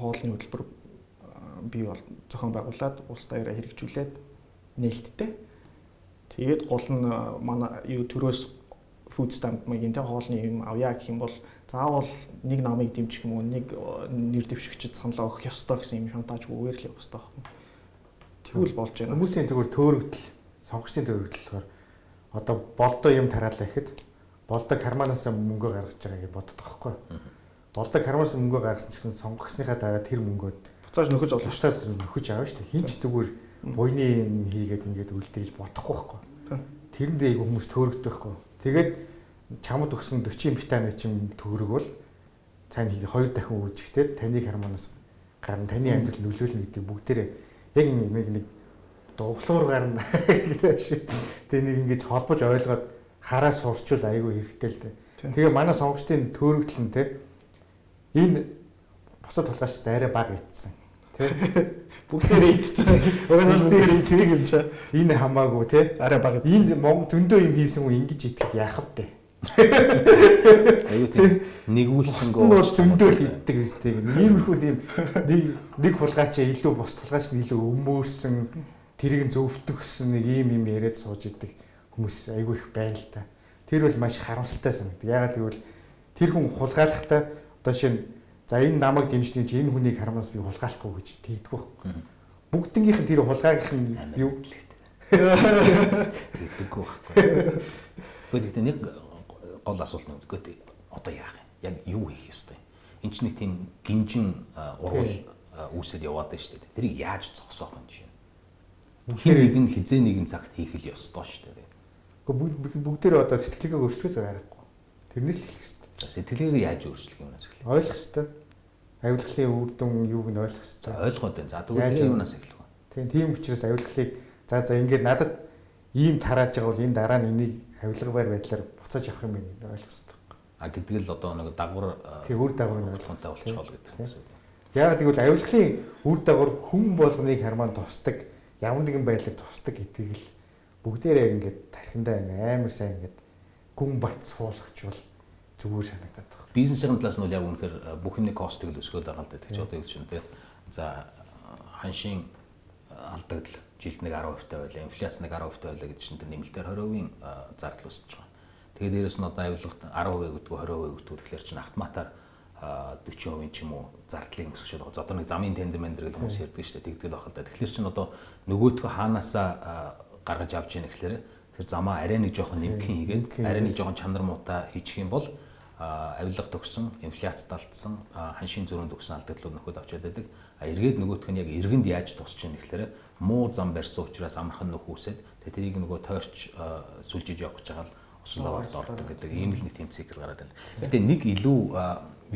хоолны хөтөлбөр бий бол зохион байгуулад улс даяараа хэрэгжүүлээд нээлттэй тэгээд гол нь манай юу төрөөс food stamp маягийн тий хоолны юм авъя гэх юм бол заавал нэг намыг дэмжих юм уу нэг нэр дэвшигчд саналаа өгөх ёстой гэсэн юм шантажгүйгээр л явах ёстой байхгүй Тэгвэл болж байна. Хүмүүсийн зүгээр төөрөгдөл, сонгогчдын төөрөгдөл болохоор одоо болдоо юм тараалаа гэхэд болдог хармаанаас мөнгө гаргаж байгаа гэж боддог байхгүй. Болдог хармаас мөнгө гаргасан гэсэн сонгогчныхаа дараа тэр мөнгөө буцааж нөхөж олно. Буцааж нөхөж авна шүү дээ. Хин ч зүгээр буйны юм хийгээд ингээд үлдээ гэж бодохгүй байхгүй. Тэрэндээ хүмүүс төөрөгдөв байхгүй. Тэгээд чамд өгсөн 40 витамин чим төгрөг бол тань хоёр дахин үржигтэй таныг хармаанаас гарна таны амьдрал нөлөөлнө гэдэг бүгдээрээ яг нэг нэг дуглуур гарна гэдэг. Тэгээ нэг ингэж холбож ойлгоод хараа сурчвал айгүй хэрэгтэй л дээ. Тэгээ манай сонгогчдын төөрөгдөл нь те энэ бусад толгоос арай бага итсэн. Тэ бүгдээрээ итсэн. Угаасаа бүгдээрээ итсэн юм чаа. Энэ хамаагүй те арай бага. Энэ Монгол зөндөө юм хийсэн хүн ингэж итгэхэд яах вэ? Аюу тийм нэгүүлсэн гоо зөндөө л иддэг үстэй. Иймэрхүү тийм нэг нэг хулгайч илүү бус хулгайч нь илүү өмөөрсөн тэрийг зөвтгсөн нэг ийм юм яриад сууж идэг хүмүүс айгүй их байна л та. Тэр бол маш харамсалтай санагдав. Ягаад гэвэл тэр хүн хулгайлахтаа одоо шинэ за энэ намайг дэмждэг чи энэ хүнийг харамнаас би хулгайлахгүй гэж тэгдэг байхгүй. Бүгднгийнх нь тэр хулгайгийнх нь юу тэгдэггүй байхгүй. Гэхдээ нэг гол асуулт нь үгүй одоо яах юм? Яг юу хийх ёстой? Энд чинь нэг тийм гинжин ургал үүсэл яваад байна шүү дээ. Тэрийг яаж зогсоох юм жишээ. Хин нэг нь хизээ нэгэн цагт хийх л ёстой шүү дээ. Гэхдээ бүгдээрээ одоо сэтгэлгээ өөрчлөхөөс аргагүй. Тэрнээс л хэлэх ёстой. Сэтгэлгээгээ яаж өөрчлөх юм аа? Ойлгох ёстой. Авилгалын үр дүн юуг нь ойлгох ёстой. Ойлгоод байна. За тэгвэл юунаас эхлэх вэ? Тийм тийм учраас авилгалыг за за ингээд надад ийм тарааж байгаа бол энэ дараа нь энийг авилга байр байдлаар буцааж авах юм байна ойлгох хэрэгтэй. А гэдэг л одоо нэг дагвар тийм үр дагвар ойлгохонтой болчихвол гэдэг. Яг тэгвэл авилгалын үр дагвар хүн болгоныг хармаан тусдаг ямар нэгэн байдлаар тусдаг гэдгийг л бүгдээрээ ингээд тархиндаа амар сайн ингээд гүн бат суулгачвал зүгээр санагдаад байна. Бизнесийн талаас нь бол яг үнэхээр бүх юмний костыг л өсгөөд байгаа л да. Тэг чи одоо юу ч юм тэгээд за ханшийн алдагдал жилд нэг 10% таа байлаа, инфляц нэг 10% таа байлаа гэдэг чинь тэр нэмэлтээр 20%-ийн зардал үүсэж байгаа. Тэгээд дээрэс нь одоо авилгад 10% гэдэггүй 20% гэдэггүй тэгэхээр чинь автоматар 40% ч юм уу зардлыг өсгөж байгаа. Одоо нэг замын тендер мендер гэдэг хүмүүс ярьдаг шүү дээ. Тэгдэг байх л да. Тэгэхээр чинь одоо нөгөөдхөө хаанаасаа гаргаж авч яах гэхээр тэр замаа арай нэг жоохон нэмгэн хийгээд арай нэг жоохон чанар муутай хийчих юм бол авилга төгсөн, инфляц далтсан, ханшийн зөрүүнд төгсөн алдагдлууд нөхөд авчиад байдаг. А эргээд нөгөөх нь яг эргэнд яаж тусч яах гэхээр муу зам барьсан учраас амархан нөхөөсөд тэгээ тэрийг нөгөө тойрч сүлжиж явах гэж байгаа л усан даваард ордог гэдэг ийм л нэг тийм цикл гараад байна. Гэтэ нэг илүү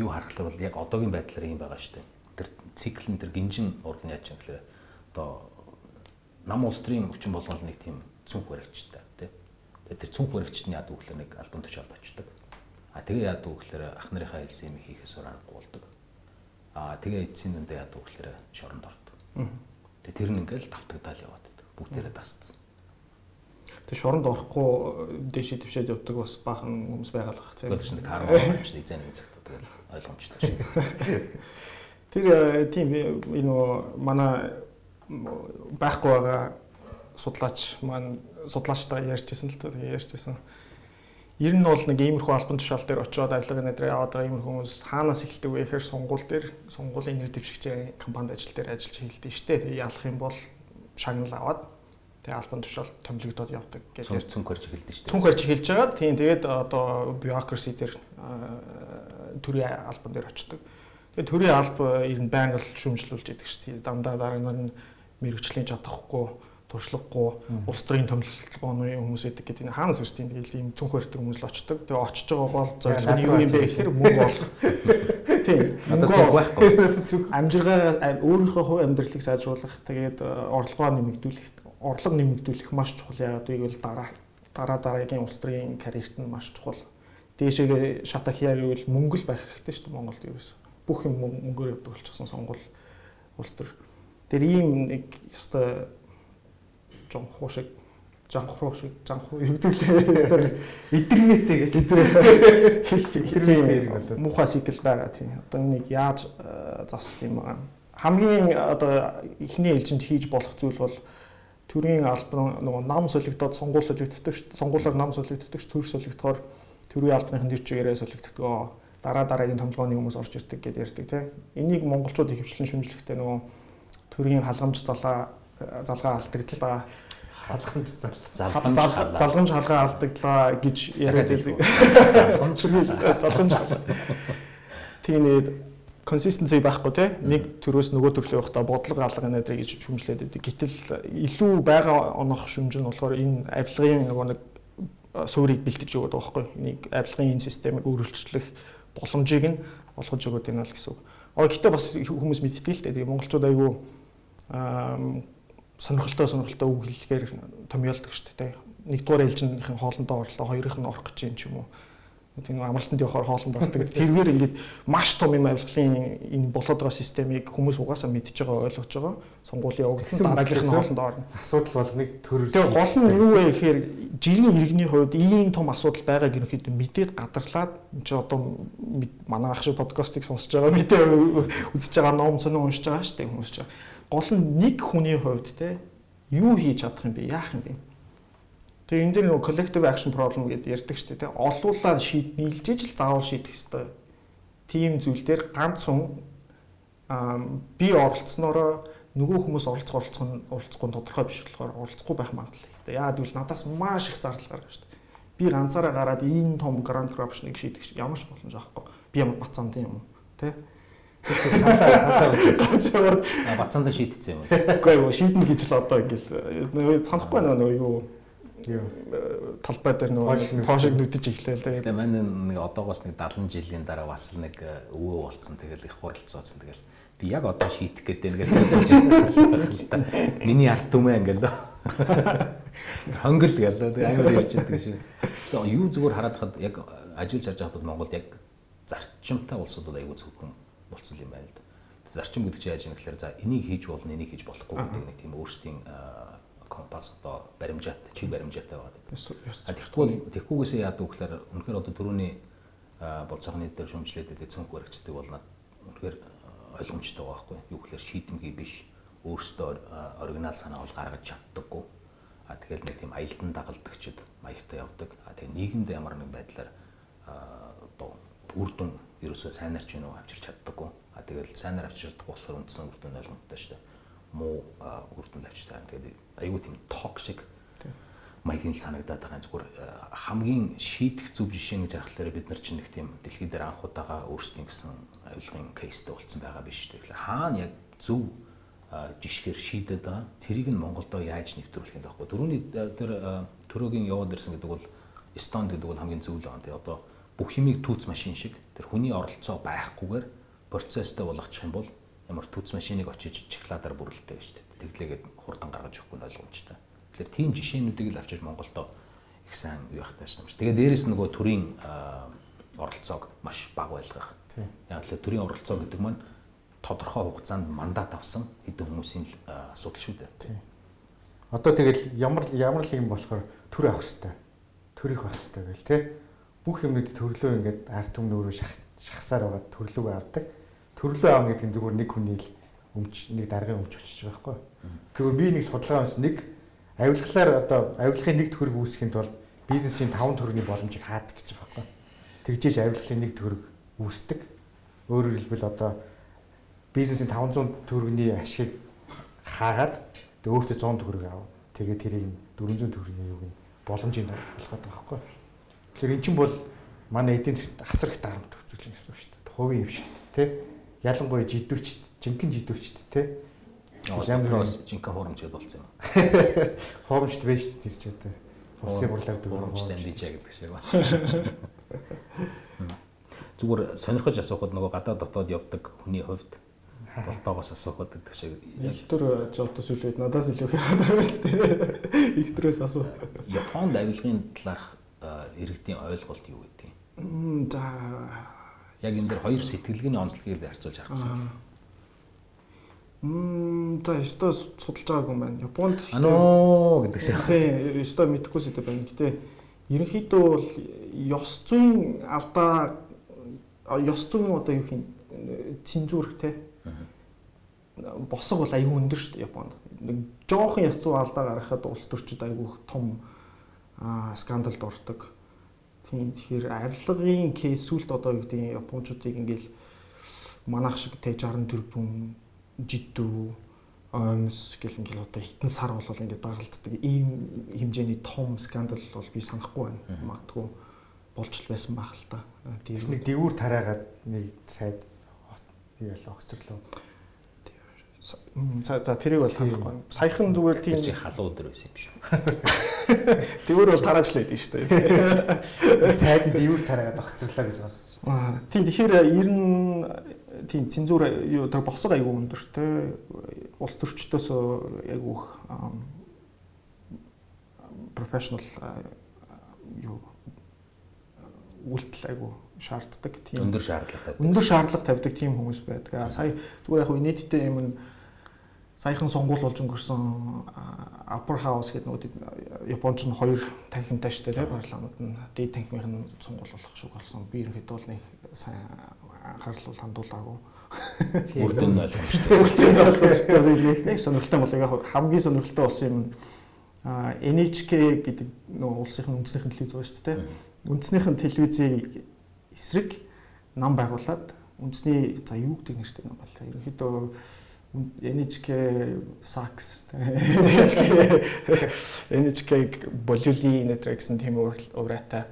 юу харахлаа бол яг одоогийн байдлаар юм байгаа шүү дээ. Тэр цикл нь тэр гинжин урд нь яаж юм гэхээр одоо нам улстрын хүчин болгол нэг тийм цүнх баригчтай тий. Тэр цүнх баригчтны яд үгээр нэг альбом тушаалд очдог. А тэгээ яад үг гэхээр ах нарынхаа хэлсэн юм хийхээс ураарахгүй болдог. А тэгээ эцсийн үндэ яад үг гэхээр шоронд ордог. Тэгээ тэр нь ингээл давтагдаал яваад байдаг. Бүгдээрээ тасцсан. Тэг шоронд орохгүй дэшээ твшээд явдаг бас баахан хүмүүс бах тийм. Тэр чинь карма гэж нэг зэн хэсэгт тэгэл ойлгомжтой шиг. Тэр э, тийм энэ манай байхгүй байгаа судлаач маань судлаачтай ярьжсэн л та ярьжсэн Ер нь бол нэг иймэрхүү албан тушаал дээр очиод авилгын нэдрээ яваад байгаа иймэрхүү хүмүүс хаанаас эхэлдэг вэ гэхээр сунгуул дээр сунгуулийн нэр дэвшигчийн компанид ажил дээр ажиллаж хэлдэг шүү дээ. Тэгээ ялах юм бол шагнал аваад тэгээ албан тушаал томилогдоод явдаг гэж цүнх барьж эхэлдэг шүү дээ. Цүнх барьж эхэлж байгаа. Тийм тэгээд одоо bureaucracy дээр төрийн албан дээр очдог. Тэгээд төрийн алба ер нь байнга л шүүмжлүүлж идэг шүү дээ. Дандаа дараа нь мэрэгчлийн чадахгүй туршлагагүй улс төрийн томилгооны хүмүүс эдэг гэдэг нь хаанаас ирж тийм ийм цүнх барьдаг хүмүүс л очдог. Тэгээ очиж байгаа бол зорилго нь юу юм бэ гэхээр мөнгө олох. Тийм. Мөнгө байхгүй. Амжиргаа өөрийнхөө хувь амьдралыг сайжруулах, тэгээд э, орлогоо нэмэгдүүлэх, орлого нэмэгдүүлэх маш чухал яагаад гэвэл дараа дараа дараагийн улс төрийн карьерт нь маш чухал. Дээшээгээ шатах яа гэвэл мөнгө л байх хэрэгтэй шүү дээ Монголд ерөөс. Бүх юм мөнгөөр явдаг болчихсон сонгол улс төр. Тэр ийм нэг ёстой жонхуу шиг жанхруу шиг жанхуу юу гэдэг лээ. Эдэрнэтэй гэж хэлдэг. Муухай сикл байгаа тийм. Одоо энийг яаж э, засах юм байгаа. Хамгийн одоо эхний ээлжинд хийж болох зүйл бол төрийн албан нөгөө нам солигдоод сонгуул солигддог шүү. Сонгуулаар нам солигддог шүү. Төр солигдохоор төрийн албаныхын дэр чигээрээ солигддог. Дараа дараагийн томлогооны хүмүүс орж ирдэг гэдээ ярьдаг тийм. Энийг монголчууд их хвчлэн шүмжлэхдээ нөгөө төрийн халгамж залаа залгаа алдагдлаа халахмж залгамж халгаа алдагдлаа гэж яриад байдаг. Залгамж залгамж тийм нэг consistency байхгүй те нэг төрөөс нөгөө төрлөө явахдаа бодлого алга нэ гэж шүмжлээд байдаг. Гэтэл илүү байгаа онох шүмж нь болохоор энэ авилгын нөгөө нэг суурийг бэлтэж өгöd байгаа байхгүй. Энийг авилгын энэ системийг өөрчлөх боломжийг нь олгож өгöd юм аа гэсэн үг. Аа гэтээ бас хүмүүс мэддэг л дээ. Тэгээ монголчууд айгүй сонирхолтой сонирхолтой үг хэллэгээр томьёолдог шүү дээ. Нэгдүгээр ээлжийнхэн хоолндоо орлоо, хоёрын нь орох гэж юм ч юм уу. Тийм амралтанд явахаар хоолнд ордог. Тэргээр ингээд маш том юм авилгалын энэ болоод байгаа системийг хүмүүс угаасаа мэдж байгаа ойлгож байгаа. Сонгуулийн явагдсан дараагийнх нь хоолнд орно. Асуудал бол нэг төр. Тэгээ гол нь юу вэ гэхээр жирийн иргэний хувьд ийм том асуудал байгааг ерөнхийдөө мэдээд гадарлаад чи одоо манай ах шиг подкастыг сонсож байгаа мэдээ үзэж байгаа ном сонин уншиж байгаа шүү дээ хүмүүс чинь гол нь нэг хүний хувьд те юу хийж чадах юм бэ? Яах юм бэ? Тэгээ энэ дээр нөгөө collective action problem гэдээ ярьдаг шүү дээ те. Олуулаад шийд нийлжиж л заавал шийдэх ёстой. Тийм зүйл дээр ганцхан би оролцсноороо нөгөө хүмүүс оролцох оролцох нь оролцохгүй тодорхой биш болохоор оролцохгүй байх магадлал ихтэй. Яагаад гэвэл надаас маш их зардал гарна шүү дээ. Би ганцаараа гараад энэ том grand corruption-ыг шийдэх ямар ч боломж авахгүй. Би ямар бацаан тийм юм те саналаа саналаа үзээд бацаанда шийдсэн юм. Үгүй юу шийднэ гэж л одоо ингээл санахгүй нөгөө юу? Талбай дээр нөгөө тоошиг нүдэж эхлэв тэгээд манай нэг одоогоос нэг 70 жилийн дараа бас нэг э, өвөө болцсон. Тэгэл их хуралцооцсон тэгэл би яг одоо шийдэх гэдэг нэг хэлсэн. Миний арт түмээ ингээл хонгол гэлээ амар ярьж байдаг шүү. Юу зүгээр хараад хад яг ажиллаж харж байхад Монголд яг зарчимтай улсууд бол аягүй зөвхөн болцсон юм байна л да. Зарчим гэдэг чинь яаж юм гэхээр за энийг хийж болно, энийг хийж болохгүй гэдэг нэг тийм өөрсдийн компас одоо баримжаатай, чиг баримжаатай байгаа. Тэгэхгүй тэгэхгүйгээсээ яадаг вэ гэхээр үнэхээр одоо түрүүний болцоохны дээр шүмжлээд байдаг цонх баригчдаг бол үнэхээр ойлгомжтой байгаа байхгүй юу гэхээр шийдэмгий биш өөрсдөө оригинал санаа бол гаргаж чаддаггүй. А тэгэл нэг тийм аялдан дагалдагчд маягтай явдаг. А тэгээ нийгэмд ямар нэг байдлаар одоо үр дүн ерөөсөө сайнаар ч юм уу авчирч чаддаггүй. А тэгэл сайнаар авчирч чадахгүй болохоор үндсэн үр дүн ойлгомжтой шүү дээ. Муу үр дүн авчирч байгаа. Тэгээд айгүй тийм токсик маягийн л санагдаад байгаа зүгээр хамгийн шийдэх зөв жишээ гэж харахаар бид нар чинь нэг тийм дэлхийд дээр анх удаага өөрсдийн гэсэн авилгын кейстэй болсон байгаа биш үү. Тэгэхээр хаана яг зөв жишгээр шийдэд байгаа. Тэрийг нь Монголдо яаж нэвтрүүлэх юм бэ? Төрөний тэр төрөөгийн яваад ирсэн гэдэг бол Эстонд гэдэг бол хамгийн зөв л байгаа. Тэгээ одоо бүх юмыг түүц машин шиг тэр хүний оролцоо байхгүйгээр процесстэй болгочих юм бол ямар түүц машиныг очиж чехладаар бүрэлдэхтэй байж тээ. Тэглээгээд хурдан гаргаж өгөхгүй нь ойлгомжтой. Тэгэхээр тийм жишээнүүдийг л авчиж Монголдо их сайн юу яхтай юм шиг. Тэгээ дээрэс нөгөө төрийн оролцоог маш бага байлгах. Яг л төрийн оролцоо гэдэг маань тодорхой хугацаанд мандат авсан хэдэн хүмүүсийн асуудал шүү дээ. Одоо тэгэл ямар ямар л юм болохоор төр авах хэрэгтэй. Төр их авах хэрэгтэй гэл те. Бүх юмнууд төрлөө ингээд арт түмнөөрөө шахсаар байгаа төрлөөгөө авдаг. Төрлөө аав гэдэг нь зүгээр нэг хүний л өмч нэг даргын өмч очиж байхгүй. Тэгвэл би нэг судалгаа онс нэг авилгалаар одоо авилгын нэг төгрөг үүсгэхийн тулд бизнесийн 5 төгрөгийн боломжийг хаадаг гэж байгаа байхгүй. Тэгжээж авилгалын нэг төгрөг үүсдэг. Өөрөөр хэлбэл одоо бизнесийн 500 төгрөгийн ашиг хаагаад өөртөө 100 төгрөг аав. Тэгээд тэрийг 400 төгрөгийн юуг нь боломжийг олгоод байгаа байхгүй. Тэгэхээр эн чинь бол манай эдийн засгт асар их дарамт үзүүлж байгаа гэсэн үг шүү дээ. Хувийн хөвшилт тий. Ялангуяа жидвч, жинхэнэ жидвчт тий Ламброос жинхэнэ хуурамчд болсон юм. Хуурамчд байж тэр ч одоо. Улсын хурлаар хуурамчтай дижээ гэдэг шиг байна. Зүгээр сонирхож асуухад нөгөө гадаад дотоод явдаг хүний хувьд болтоогоос асуухад гэдэг шиг. Ихтер жолтос үлээд надаас илүү хаадаг биз дээ. Ихтрээс асуу. Японд авилгын талаарх иргэдийн ойлголт юу гэдэг юм? За яг энэ дэр хоёр сэтгэлгээний онцлогийг харьцуулж харах гэсэн. Мм за өстой судалж байгаагүй юм байна. Японд аноо гэдэг шиг. Тийм, өстой мэдхгүй зүйл байна. Гэтэ ерөнхийдөө бол ёс зүйн алдаа ёс зүйн одоо юу хин цензур те. Босго бол аюу өндөр шүү дээ Японд. Нэг жоохон ёс зүйн алдаа гаргахад улс төрчид аюу том скандалд ордог. Тийм тэгэхээр авилгын кейс сүлд одоо юу гэдэг японочдыг ингээл манайх шиг тэ 60 тэрбум жидүү омс гэл ингээл одоо хитэн сар болол ингээд дагалддаг ийм хэмжээний том скандал бол би санахгүй байна. Магадгүй болж л байсан байх л та. Тэр нэг дэвүүр тараагаад нэг сайд яал огцорлоо. За за тэрийг бол санахгүй. Саяхан зүгээр тийм чи халуун өдөр байсан юм шүү. Дэвүүр бол тарааж л байдсан шүү дээ. Сайд нь дэвүүр тараагаад огцорлоо гэж бас. Тийм тэгэхээр ер нь тийм цензур юу тэр босго айгүй өндөр те улс төрчдөөс айгүй профешнл юу үйлдэл айгүй шаарддаг тийм өндөр шаардлага тавьдаг. Өндөр шаардлага тавьдаг тийм хүмүүс байдаг. Сая зүгээр яг нийтдээ юм нь саяхан сонгуул болж өнгөрсөн upper house гэдэг нөгөө Японч нь хоёр танхимтай шүү дээ парламент нь дээд танхимын сонгуул болох шиг болсон. Би ерөнхийдөө бол нэг сайн анхаарал бол хандуулаагүй. Үрдэн ойлгомжтой. Үрдэн ойлгомжтой билээ. Нэг сонирхолтой бол яг хамгийн сонирхолтой болсон юм а NHK гэдэг нөгөө улсын үндэснийхэн телевиз байгаа шүү дээ. Үндэснийхэн телевизийн эсрэг нам байгуулад үндэсний за юу гэдэг нэртэй нам байлаа. Ерөнхийдөө NHK Sax NHK NHK Boluli Network гэсэн тийм ураатай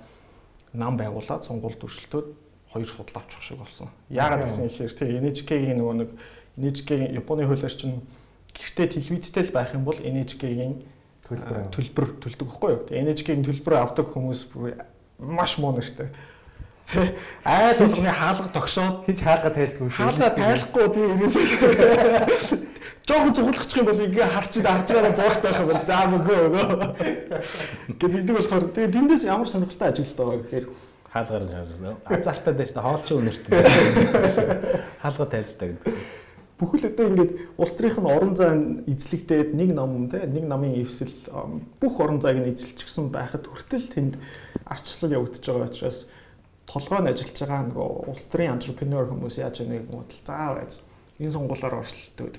нам байгуулад сонгуульд өршөлтөөд хоёр судал авчих шиг болсон. Яагаад гэсэн ихээр тий NHK-ийн нөгөө нэг NHK-ийн Японы хуулиар чинь гэртээ телевизтэй л байх юм бол NHK-ийн төлбөр төлбөр төлдөг байхгүй юу? NHK-ийн төлбөр авдаг хүмүүс маш муу нэртэй. Тэ айл болгоны хаалга тогшоод хинч хаалга тайлдгүй шүү. Хаалга тайлахгүй тий ерөөсөө жоохон цуглахчих юм бол ингээ харчид харж байгаа зургтай байх юм. За мөгөө өгөө. Гэт идэг болохоор тэгээ тэндээс ямар сонирхолтой ажилт байгаа гэхээр хаалгаар шаасан. Азартаа дэжтэй хоолчин үнэртэй. Хаалга тайлдаг гэдэг. Бүхэл өдөө ингээд улс төрийнх нь орон зай эзлэгдээд нэг ном те нэг намын эвсэл бүх орон зайг нь эзэлчихсэн байхад хүртэл тэнд арчлал явагдаж байгаа учраас толгойн ажиллаж байгаа нөгөө улс төрийн антрепренер хүмүүс яаж нэг бодол заа байж энэ сонгуулаар оролцолтод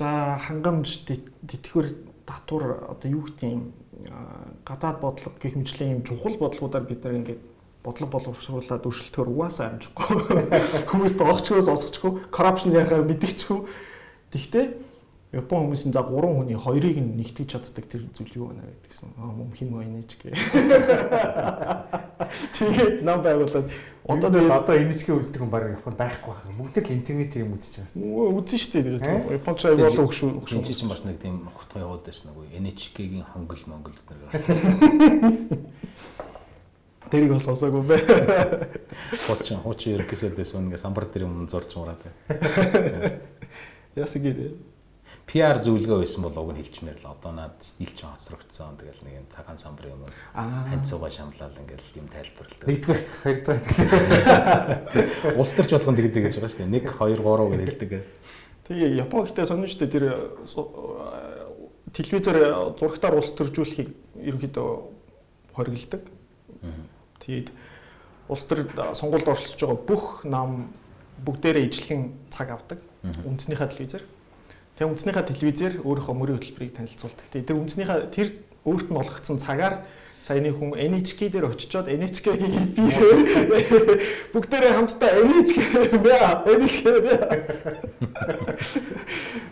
За хангамж тэтгэвэр татвар одоо юу гэдэг юм гадаад бодлого гэх мэтлийн юм чухал бодлогуудаар бид нар ингээд бодлого боловсруулаад өршөлтөөр угаасаа амжихгүй. Хүмүүст оогчгоос осгочихгүй, коррупшн яхаар мэдгичгүй. Тэгтээ Япон хүмүүсийн за 3 хүний хоёрыг нь нэгтгэж чаддаг тэр зүйл юу байна гэдгийгсэн. Аа мөн хин байнэж гээ. Тэгээд нам байгуулад одоо нэг одоо энэчгээ үздэг хүн баг Японд байхгүй байна. Бүгд л интернет юм үзэж байгаа. Үзэн шүү дээ. Тэгээд Японд ч аягүй болоо өгшүү өгшүү. Энд чинь бас нэг тийм хутгын яваад байсан нэг NHK-гийн хангал монгол гэдэг. Тэрийг бас сонсоогүй бэ. Хуучин хуучин ерөнхийдөөс үнгээ самбар дээр юм зорж мураад. Ясаг гэдэг PR зөвлөгөө байсан бол уг нь хэлчмээр л одоо наад стил ч хоцрогдсон тэгэл нэг юм цагаан самбар юм ханцууга шамлал ингээл юм тайлбарлалт. Нэгдүгээр хоёрдугаар. Улс төрч болгон тэгдэг гэж байгаа шүү дээ. 1 2 3 гэж хэлдэг. Тэгээ Япон ихтэй сонирн шүү дээ тэр телевизээр зурагтаар улс төржүүлэхийг ерөнхийдөө хоригддаг. Тэгээд улс төр сонгуульд оролцож байгаа бүх нам бүгдээрээ ижлэхэн цаг авдаг. Үндснийхээ телевизээр Тэгээ үндснийхээ телевизээр өөрийнхөө мөрийн хөтөлбөрийг танилцуулдаг. Тэгээ тэр үндснийхээ тэр өөрт нь олгогдсон цагаар саяны хүн NHK дээр очичоод NHK бүгдээрээ хамтдаа NHK бя NHK бя.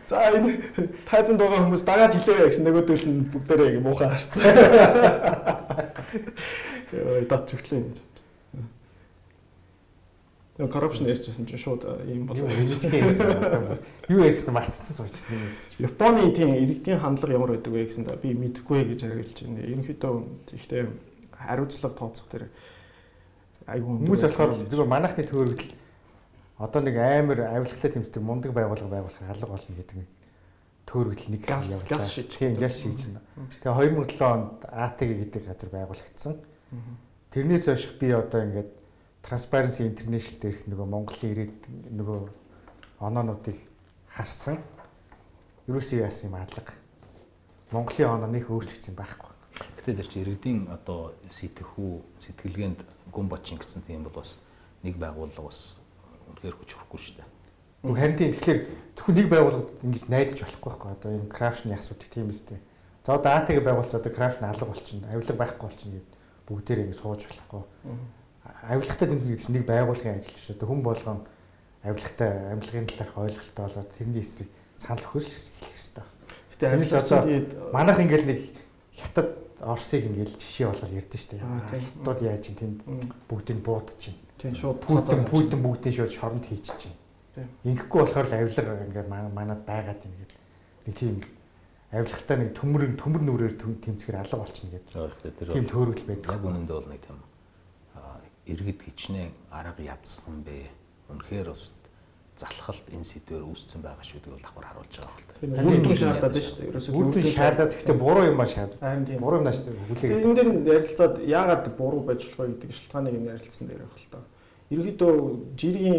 За энэ тайзанд байгаа хүмүүс дагаад хэлээрэй гэсэн нөгөөдөл нь бүгдээрээ муухай харцсан. Яа, дат чөглөө гэж. Нөгөө коррупшн ярьжсэн чинь шууд ийм болов. Жижиг хийсэн. Юу ярьсан мартцсан сууч нэг ярьсан. Японы тийм иргэдийн хандлага ямар байдаг вэ гэсэн би мэдэхгүй гэж хариулж байна. Ерөнхийдөө ихтэй хариуцлага тооцох тэр айгүй хүмүүс болохоор зөвхөн манайхны төөрөгдөл одоо нэг амар авилгалаа тэмцдэг мундаг байгууллага байгуулахаар алга болно гэдэг нэг төөрөгдөл нэг явуулаа. Тийм яш шийдэж байна. Тэгээ 2007 онд АТГ гэдэг газар байгуулагдсан. Тэрнээс хойш би одоо ингээд Transparency International дээрх нөгөө Монголын ирээд нөгөө оноонуудыг харсан. Ерөөсөө яасан юм адлага. Монголын оноо нэг өөрчлөгдсөн байхгүй. Гэтэ тэр чи иргэдийн одоо сэтгэхүү сэтгэлгээнд гүн бочин гэсэн тийм бол бас нэг байгууллага бас үнэхээр хүч хөхгүй шүү дээ. Уг харин тийм тэгэхээр зөвхөн нэг байгууллагад ингэж найдаж болохгүй байхгүй одоо энэ крафшны асуудаг тийм үстэй. За одоо АТГ байгуулцаа одоо крафшны алга болчихно, авилга байхгүй болчихно гэд бүгдээрээ ингэ сууж болохгүй авилгатай тэмцэл гэдэг чинь нэг байгууллагын ажил биш. Хүн болгон авилгатай амьдлогын талаарх ойлголттой болоод тэрний эсрэг санал өгөхөөс эхлэх хэрэгтэй байна. Гэтэ амьд одоо манайх ингээл нэг хятад Орсыг ингээл жишээ болгоод ярьдэн шүү дээ. Хятад яаж ин тэнд бүгдийг буудаж чинь. Тийм шууд Путин Путин бүгдийг шууд шоронд хийж чинь. Ингэхгүй болохоор л авилга ингээд манад байгаад ийн гэдэг. Нэг тийм авилгатай нэг төмөр төмөр нүрээр тэмцэхэр алга болчихно гэдэг. Тийм төөрөгл байдаг. Яг үнэндээ бол нэг тийм иргэд хичнээн арга ядсан бэ. Үнэхээр бас залхалт энэ сэдвээр үүссэн байгаа шүү дээ бол давхар харуулж байгаа байна. Үр дүн шаардаад байна шүү дээ. Ерөөсөө үр дүн шаардаад гэхдээ буруу юм аа шаардаад. Буруу юмнаас хүлээгээд. Энэ дээр ярилцаад яагаад буруу байж болох вэ гэдэг шалтгааныг нь ярилцсан дээр байх л та. Ерөнхийдөө жирийн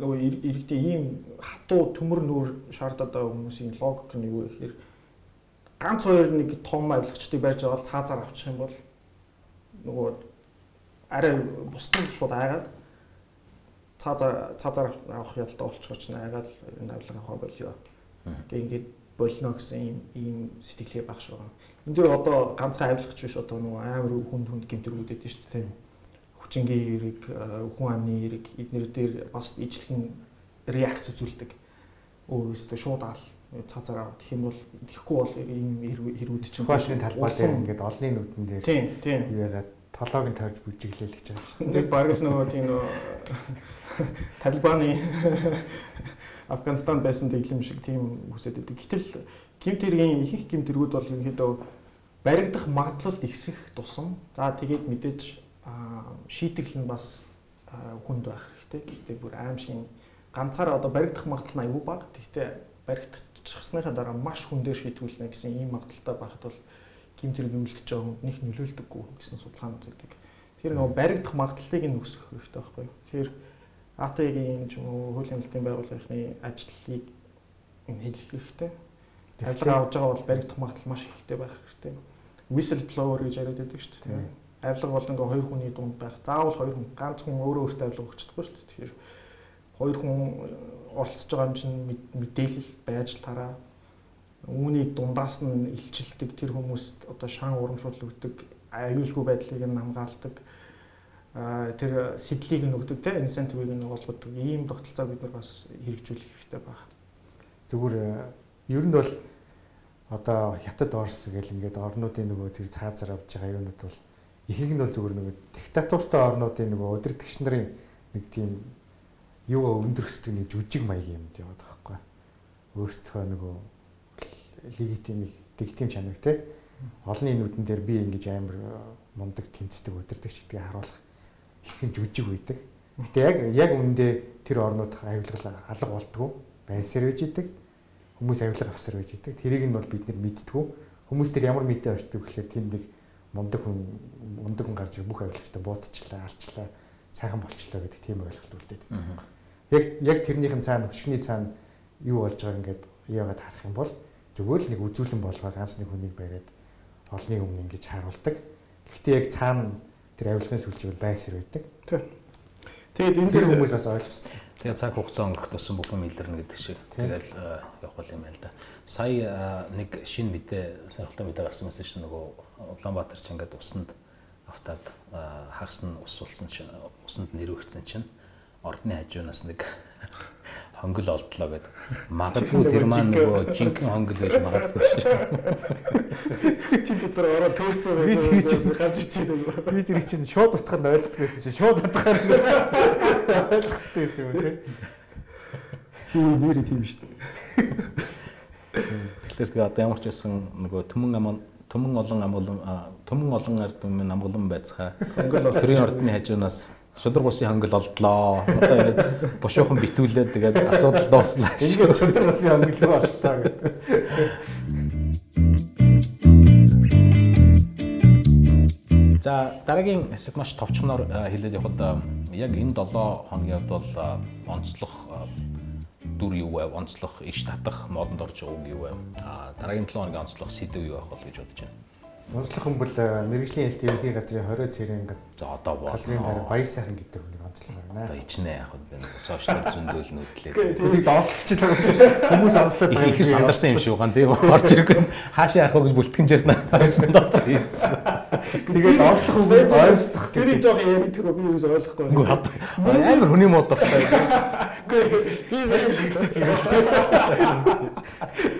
нөгөө иргэдийн ийм хатуу төмөр нүүр шаардаад байгаа хүмүүсийн логик нь юу вэ гэхээр ганц хоёр нэг том авилгачдыг барьж аваад цаазаар авчих юм бол нөгөө арай бусдын шууд айгаад цаазаар цаазаар авах ялтай болчихооч найгаад энэ авлага авах болио. Тэг ингээд болно гэсэн ийм ийм сэтгэлгээ багш байгаа. Энд дээр одоо ганцхан авилгач биш одоо нөгөө амар хүнд хүнд гэмтэргүүд өгдөө шүү дээ. Хүчингийн эрэг, хүн амны эрэг эднэр дээр бас ижлэхэн реакц үзүүлдэг. Өөрөөсөө шууд аал цаазаар авах юм бол тэгэхгүй бол ийм хэрүүд чинь талбай дээр ингээд олны нүдэн дээр тийм тийм яагаад толоог нь тавьж бүжиглээл гэж байна шүү. Нэг бараг л нөгөө тийм нөгөө Талибаны Афганистан байсан дэглэм шиг тийм үсэд байдаг. Гэтэл гимт хэргийн их их гимт хэрэгүүд бол ерөнхийдөө баригдах магадлал ихсэх тусам за тэгээд мэдээж шийтгэл нь бас хүнд байх хэрэгтэй. Гэхдээ бүр аимшиг ганцаараа одоо баригдах магадлал нь аюу бага. Гэхдээ баригдчихсныхаа дараа маш хүн дээр шийтгүүлнэ гэсэн ийм магадaltaй байхад бол гимт хэрэг өмлөж байгаа хүнд них нөлөөлдөггүй гэсэн судалгаанууд байдаг. Тэгэхээр нөгөө баригдах магадлалыг нь өсгөх хэрэгтэй байхгүй юу? Тэгэхээр АТ-ийн ч юм уу хуулийн амлалтын байгууллагын ажлыг хэлэх хэрэгтэй. Ажиллагаа авж байгаа бол баригдах магадлал маш ихтэй байх хэрэгтэй. Whistle blower гэж яриад байдаг шүү дээ. Авилга бол ингээ хоёр хүний дунд байх. Заавал хоёр хүн ганц хүн өөрөө өөртөө авилга өгчихдөггүй шүү дээ. Тэгэхээр хоёр хүн оролцож байгаа юм чинь мэдээлэл байж тараа үүнийг дундаас нь илчилдэг тэр хүмүүст одоо шан урамшуул өгдөг аюулгүй байдлыг нь хамгаалдаг тэр сэтлийг нь өгдөг те инсентивыг нь олгодог ийм тогтолцоо бид нар бас хэрэгжүүлэх хэрэгтэй байна. Зүгээр ер нь бол одоо хятад орс гэл ингээд орнуудын нөгөө тэр цаазар авж байгаа юунууд бол ихэнх нь бол зүгээр нөгөө диктатуртай орнуудын нөгөө удирдгч нарын нэг тийм юу өндөрсдөг нэг жүжиг маягийн юм яваад байгаа байхгүй. Өөрсдөө нөгөө легитим дигтим чанар те олонний нүдэн дээр би ингэж амар мундаг тэмцдэг удирдах гэдгийг харуулах ихэнх жүжиг үйдэг. Гэтэ яг яг үүндээ тэр орнууд авилгал алга болдгоо байсаар байж идэг. Хүмүүс авилга авсаар байж идэг. Тэрийг нь бол бид нар мэдтгүү. Хүмүүс тэр ямар мэдээ очдөг гэхээр тэнд нэг мундаг хүн мундаг хүн гарч бүх авилгачтай буутчлаа, алчлаа, сайхан болчлоо гэдэг тийм ойлголт үлдээд байдаг. Яг яг тэрнийхэн цаана өчгний цаана юу болж байгааг ингээд яагаад харах юм бол зүгээр л нэг үзүүлэн болгоо ганц нэг хүнийг бариад олны өмнө ингэж харуулдаг. Гэхдээ яг цаана тэр авилгын сүлжээг байсаар байдаг. Тэгээд энэ тэр хүмүүс бас ойлгох хэрэгтэй. Тэгээ цаг хугацаа өнгөрөх тусам бүхэн илэрнэ гэдэг шиг. Тэгэл явах юм байна л да. Сая нэг шинэ мэдээ, сонирхолтой мэдээ гарсан мэт чинь нөгөө Улаанбаатар ч ингээд усанд автаад хагас нь ус улсан чинь усанд нэрвэгдсэн чинь ордны хажуунаас нэг хонгил олдлоо гэдэг. Магадгүй тэр маань нөгөө жинхэнэ хонгил байж магадгүй шүү. Тийм дотор ороо төөрцөө байсан гарч ичээд байгаа. Би тэр чинь шууд утгаар нь ойлгох байсан чинь шууд утгаар нь ойлгох хэрэгтэй байсан юм тий. Үгүй нэрээ тийм шүү дээ. Тэгэхээр тэгээ одоо ямар ч байсан нөгөө төмөн аман төмөн олон амгалан төмөн олон ард түмэн амгалан байцгаа. Хонгил төрийн ордны хажуунаас шудраг усын хангал олдлоо. Одоо ингээд бошуухан битүүлээд тэгээд асуудал доослоо. Ингээд шудраг усын хангал боллоо гэдэг. За дараагийн хэсэг маш товчхоноор хэлээд явхад яг энэ 7 хоногийн хувьд бол онцлог дүр юу вэ? Онцлог иш татах модонд орж байгаа үг юу вэ? А дараагийн 7 хоногийн онцлог сэдв юу байх бол гэж бодож байна. Онцлог хүн бол э, мэрэгжлийн хэлт ерөнхий газрын 20 цэрийн за одоо бол газрын дараа баяр сайхан гэдэг хүнийг онцлог байна. Одоо ичнэ яг энэ сошиал зөндөөл нүдлээ. Үгүй доослолчихлаа хүмүүс онцлоод байгаа юм. Их сандарсан юм шүү ган тийм орж ирэх нь хаашаа явах вэ гэж бүлтгэнжээс найсан дотор ийдсэн. Тэгээд онцлог хүн ойлгох. Тэрийг жоох яа тэр би юус ойлгохгүй. Үгүй амар хүний мод багтай. Үгүй би сайн бигдэж ирээ.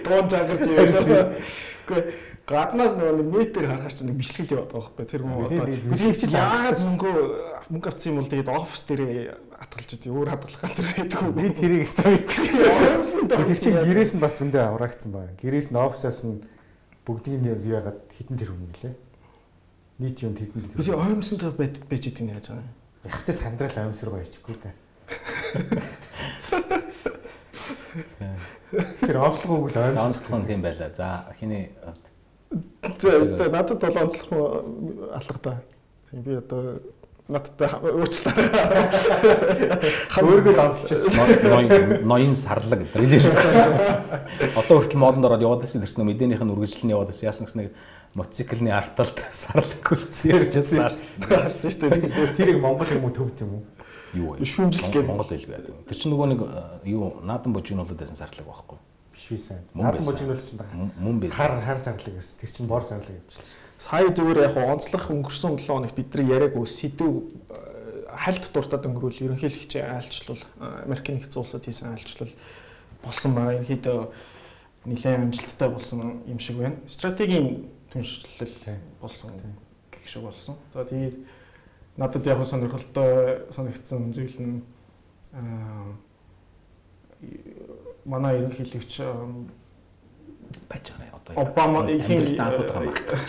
Тон чагарч ирээ. Үгүй гаднаас нөгөө метр харахаар чинь бичлэгэл яваад байгаа байхгүй тэр хүн одоо. Би чи яагаад мөнгө мөнгө авсан юм бол тэгээд офис дээрээ хатгалж идэв өөр хадгалах газар байдаг уу би тэрийг стойк тэр чинь гэрээс нь бас зөндөө аврагдсан байна. Гэрээс нь офисаас нь бүгдийн нэр яагаад хитэн тэр хүн гэлээ? Нийт юм хитэн тэр би оймсонтой байж байж идэг нь яаж байгаа юм? Ягтай сандрал оймсруу байчихгүй та Тэр онцлог үг л нь тийм байлаа. За хиний За надад бол онцлох алга та. Би одоо надтай уучлаа. Өөргөө л онцлчих. Ноён сарлаг гэдэг. Одоо хүртэл модонд ороод яваад байсан гэсэн мэдээнийх нь үргэлжлэн яваад байсан. Яасан гэсэн нэг мотоциклны арталт сарлаг гүлц ярьж харсан шүү дээ. Тэрийг монгол юм уу төвд юм уу? Юу вэ? Шүмжил гэх монгол хэлгүй байдаг. Тэр чинь нөгөө нэг юу наадан божигнуулаад байсан сарлаг байхгүй сайн. Наадам божигнуул чинь мөн биш. Хар хар сарлаг гэсэн. Тэр чинь бор сарлаг дээ. Сая зүгээр яг онцлох өнгөрсөн 7 хоногт бид нар яриаггүй сэдв э, хальт дуртад өнгөрүүл ерөнхийлөгчийн айлчлал Америкийн нэгдсэн улсад хийсэн айлчлал болсон байгаа. Ерөнхийдөө нэлээд амжилттай болсон юм шиг байна. Стратегийн түншлэл болсон гэх шиг болсон. За тэгээд надад яг сонирхолтой санагдсан зүйл нь манай ерөнхийлөгч байгаа одоо Обама ихийн даатууд байгаа магтах.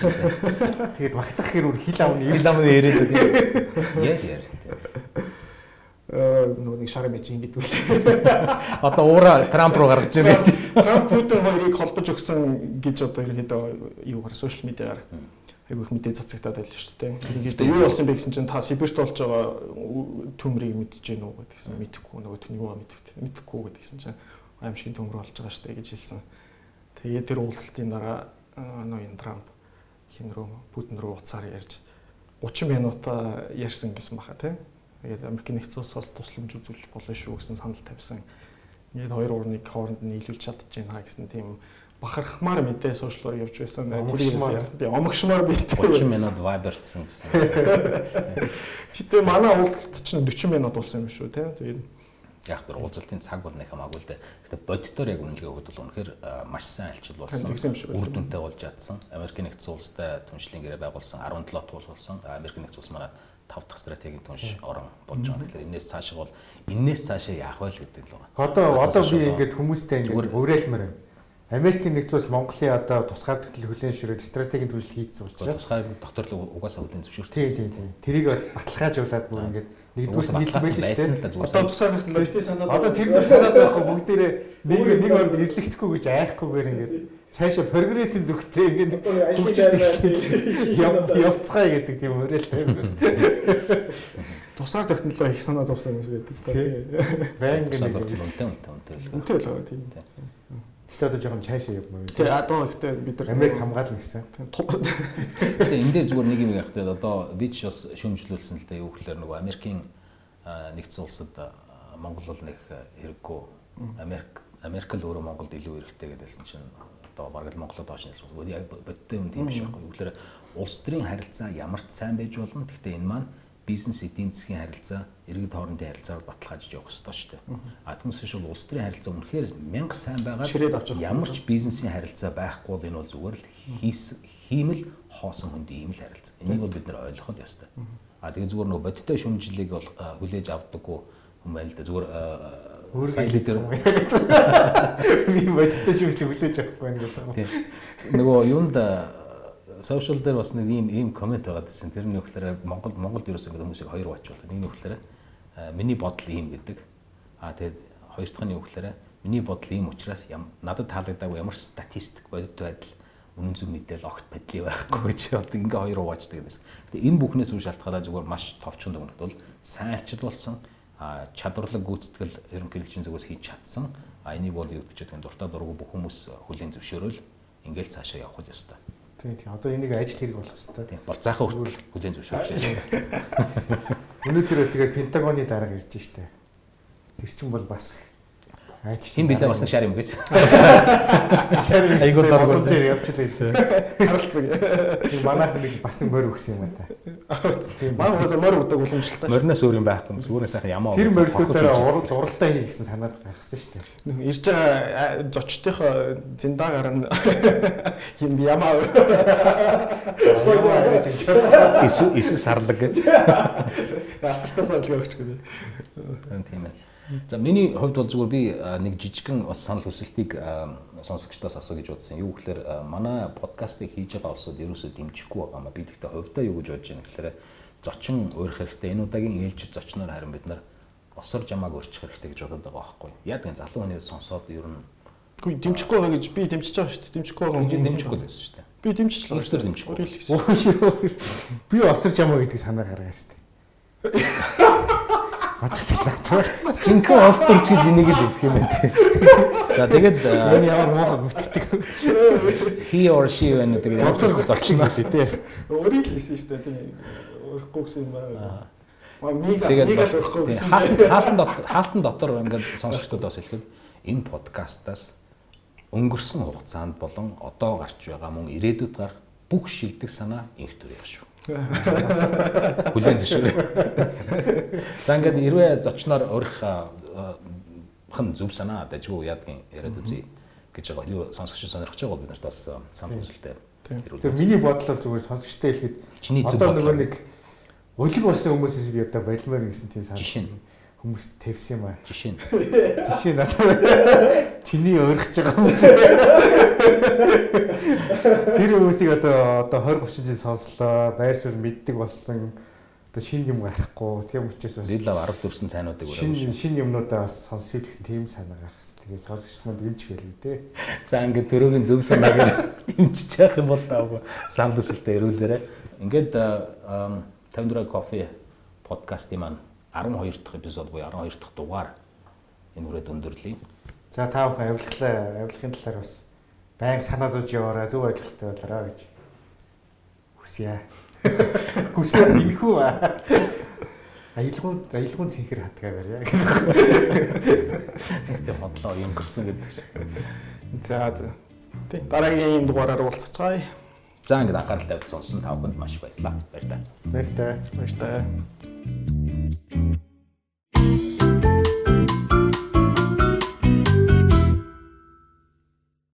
Тэгээд магтах хэрэг үр хил авны хил авны яриад байдаг. Яа яа. Э нөгөө нэг шар мэч ингэдэг үл. Одоо уура Трамп руу гаргаж ирээ. Трамп Путин хоёрыг холбож өгсөн гэж одоо ерөнхийдөө юугаар сошиал медиагаар айгүйх мэдээ цацагтаад байл шүү дээ. Ерөнхийдөө юу болсон бэ гэсэн чинь та Сибирт болж байгаа төмрийг мэдж гэнэ үү гэдгсэн мэдэхгүй нөгөө тэн юугаа мэдвэ мэдэхгүй гэдгсэн чинь аимшигын төмөр болж байгаа штэ гэж хэлсэн. Тэгээд тэр уулзалтын дараа ноён Трамп хин рүү Путин рүү уцаар ярьж 30 минут ярьсан гэсэн баха тийм. Тэгээд Америкийн нэгдсэн улсаас тусламж үзүүлж болно шүү гэсэн санал тавьсан. Ингээд хоёр урныг хооронд нь нийлүүлж чадчихна гэсэн тийм бахархмаар мэдээ сошиалор явж байсан. Би омгшмаар мэдээ. 30 минут вайбертсэн гэсэн. Гэтэ манай уулзалт чинь 40 минут болсон юм шүү те. Тэгээд Яг тэр уулзалтын цаг бол нэг хамаагүй л дээ. Гэтэ бодитоор яг үнэлгээ бол үнэхээр маш сайн альчил болсон. Үр байна. дүнтэй болж чадсан. Америкийн нэгдсэн улстай түншлийн гэрээ байгуулсан 17 туул болсон. А, Америкийн нэгдсэн улс манай 5 дахь стратегийн түнш орон болж байгаа. Тэгэхээр энэс цаашаа бол энэс цаашаа яах вэ гэдэг л байгаа. Одоо одоо би ингээд хүмүүстэй ингээд уриалмаар байна. Америкийн нэгдсэн улс Монголын одоо тусгаар төдөл хүлэн ширээд стратегийн төлөв хийцсэн учраас докторлог угаасаа үдийн зөвшөөрсөн. тий тий тий. Тэрийг баталгаажуулаад бүр ингээд нэгдүгээр нийлсэн байл шүү дээ. одоо тусаар технологи санаад Одоо тэр санаа зовхгүй бүгдээрээ нэг нэг орд эзлэгдэхгүй гэж айхгүйгээр ингээд цаашаа прогрессийн зүгтээ ингээд хөгжиж яв явцгаая гэдэг тийм уриалтай юм байна. тусаар технологи их санаа зовсон юм Тий. гэдэг. Үнтэй үнтэй үнтэй л. Үнтэй л байгаа тийм. Гэтэ одоо жоохон цаашаа явмаа. Тэгээ одоо ихтэй бид нар Америк хамгаална гэсэн. Тэгээ энэ дээр зүгээр нэг юм яг хэрэгтэй. Одоо би ч бас шүүмжлүүлсэн л дээ юу гэхээр нөгөө Америкийн нэгдсэн улсад Монгол бол нэг хэрэггүй. Америк Америк л өөрөө Монголд илүү хэрэгтэй гэдэлсэн чинь одоо бараг л Монголод доош нэс. Яг бодтой юм тийм биш байхгүй. Юу гэхээр улс төрийн харилцаа ямар ч сайн байж болно. Гэхдээ энэ маань бизнес эдийн засгийн харилцаа, иргэд хоорондын харилцаагаар баталгаажиж явах хэрэгтэй шүү дээ. А түүнээс бол улс төрийн харилцаа үнэхээр мянга сайн байгаа. Ямар ч бизнесийн харилцаа байхгүй бол энэ бол зүгээр л хиймэл хоосон хүнд ийм л харилцаа. Энийг бол бид нар ойлгох ёстой. А тэгээ зүгээр нөгөө бодиттой шүмжлэлийг бол хүлээж авдаггүй хүн байна л да. Зүгээр Өөр хэлээд лидер Би бодиттой шивлэг хүлээж авахгүй байна гэдэг юм. нөгөө юунд сошиал дээр бас нэг ийм ийм комент байгаа гэсэн. Тэр нь нөхлөөр Монгол Монголд ерөөс ингэ хүмүүсийг хоёр бачвал. Нэг нөхлөөр миний бодол ийм гэдэг. А тэгээд хоёр дахь нь юу гэхээр миний бодол ийм учраас надад таалагдаагүй ямар ч статистик бодит байдал үнэн зөв мэдээл огт байдлын байхгүй гэж одоо ингээ хоёр угаачдаг юм байна. Гэтэ энэ бүхнээс үл шалтгаалаа зүгээр маш товчхон дүгнэлт бол сайн арчилуулсан а чадварлаг гүйцэтгэл ерөнхийлөгчийн зүгээс хийж чадсан. А энийг бол юу гэдэг дуртай дургу бүх хүмүүс хүлийн зөвшөөрөл ингээл цаашаа явах ёстой. Тийм тийм. Одоо энийг ажил хэрэг болох хэрэгтэй. Тийм. Бол заахаа хүлийн зөвшөөрөл. Өнөөдөр тэгээд Пентагоны дарга ирж штэ. Тэр чинь бол бас Хин билээ бас нэг шар юм гэж. шар Айгуу айгуу дарга дөрвөл явчихлаа. харилцаг. Тийм манайх нэг бас нэг морь өгсөн юм аа та. Тийм. Маа уус морь удаг уламжлалтай. Мориноос өөр юм байхгүй. Зүгээр сайхан ямаа. Тэр морьдуудаараа урал уралдаа хий гэсэн санаад гаргасан штэ. Ирж байгаа зочдынхоо зиндаагаар нь юм ямаа Исү исү сарлаг гэж. алтартаас орлого өгч гэдэг. Тийм ээ. За миний хувьд бол зүгээр би нэг жижигхэн бас санал хүсэлтийг сонсогчдоос асуу гэж бодсон. Юу гэхээр манай подкастыг хийж байгаа улсууд ерөөсөө дэмжихгүй байгаа маа. Би тэгтээ хувьдаа юу гэж бодож байна гэхээр зочин өөрөх хэрэгтэй. Энэ удаагийн ээлжид зочноор харин бид нар осор жамааг өөрчих хэрэгтэй гэж бодоод байгаа байхгүй. Яг энэ залуу хүний сонсоод ер нь Үгүй дэмжихгүй байгаа гэж би дэмжиж байгаа шүү дээ. Дэмжихгүй байгаа юм дэмжихгүй байсан шүү дээ. Би дэмжиж л Өөртөө дэмжихгүй. Би осорч ямаа гэдэг санаа гаргаа штэ. Батцлаа. Жинхэнэ осторч гэж энийг л хэлэх юм байна. За тэгээд Энэ ямар муухай гүтгдэг. he or she байна гэдэг зочин зочин хэлээ тий. Өөрийг л хэлсэн шүү дээ. Тийм өөрөхгүй гэсэн юм байна. Тэгээд мига бас хаалтан дотор хаалтан дотор ингээд сонсогчдод бас хэлэхэд энэ подкастаас өнгөрсөн хугацаанд болон одоо гарч байгаа мөн ирээдүйд гарах бүх шилдэг санаа инх төрөйг шүү. Хүлэн зөвшөөрөө. За ингээд хэрвээ зочноор өрх хэн зөв санаа дажгүй яадгийн яриад үзье гэж байгаа. Юу сонсогч сонирхож байгаа бид нарт бас санал хүсэлтэй. Тэр миний бодол бол зүгээр сонсогчтой хэлэхэд одоо нөгөө нэг улиг болсон хүмүүсээс би одоо болимоор гэсэн тийм санал. Жишээ нь? хүмүүс тавьсан юм аа. жишээ нь Жишээ нь чиний өөрхөж байгаа хүмүүс. Тэр хүмүүсийг одоо одоо 20 30 жил сонслоо, байр суурь мэддэг болсон. Одоо шин юм гарахгүй. Тийм учраас бас Дил лав 14 цайнуудыг шин өрөв. шин юмнуудаа бас сонсъё гэсэн тийм санаа гаргасан. Тэгээд сонсогч манд эмч гэлээ дээ. За ингээд төрөгийн зөв санаагаар дэмжиж явах юм бол таа санд төсөлтөд ирүүлээрэ. Ингээд а, 54 кофе подкастын маань 12 дахь эпизод буюу 12 дахь дугаар энэ хүрээд өндөрлөе. За та бүхэн авилгалаа, авилгын талаар бас байнга санаа зовж яваарай, зөв ойлголттой болоорой гэж хүсье. Хүсээ минхүү аа. Аялгууд аялгуун цэнхэр хатгаа барья. Тэгтээ бодлоо өнгөрсөн гэдэг шиг. За за. Тийм дараагийн дугаараар уулзцгаая. За ингээд анхаарал тавьж сонсон та бүхэнд маш их баярлалаа. Баярлалаа. Баярлалаа. Баярлалаа.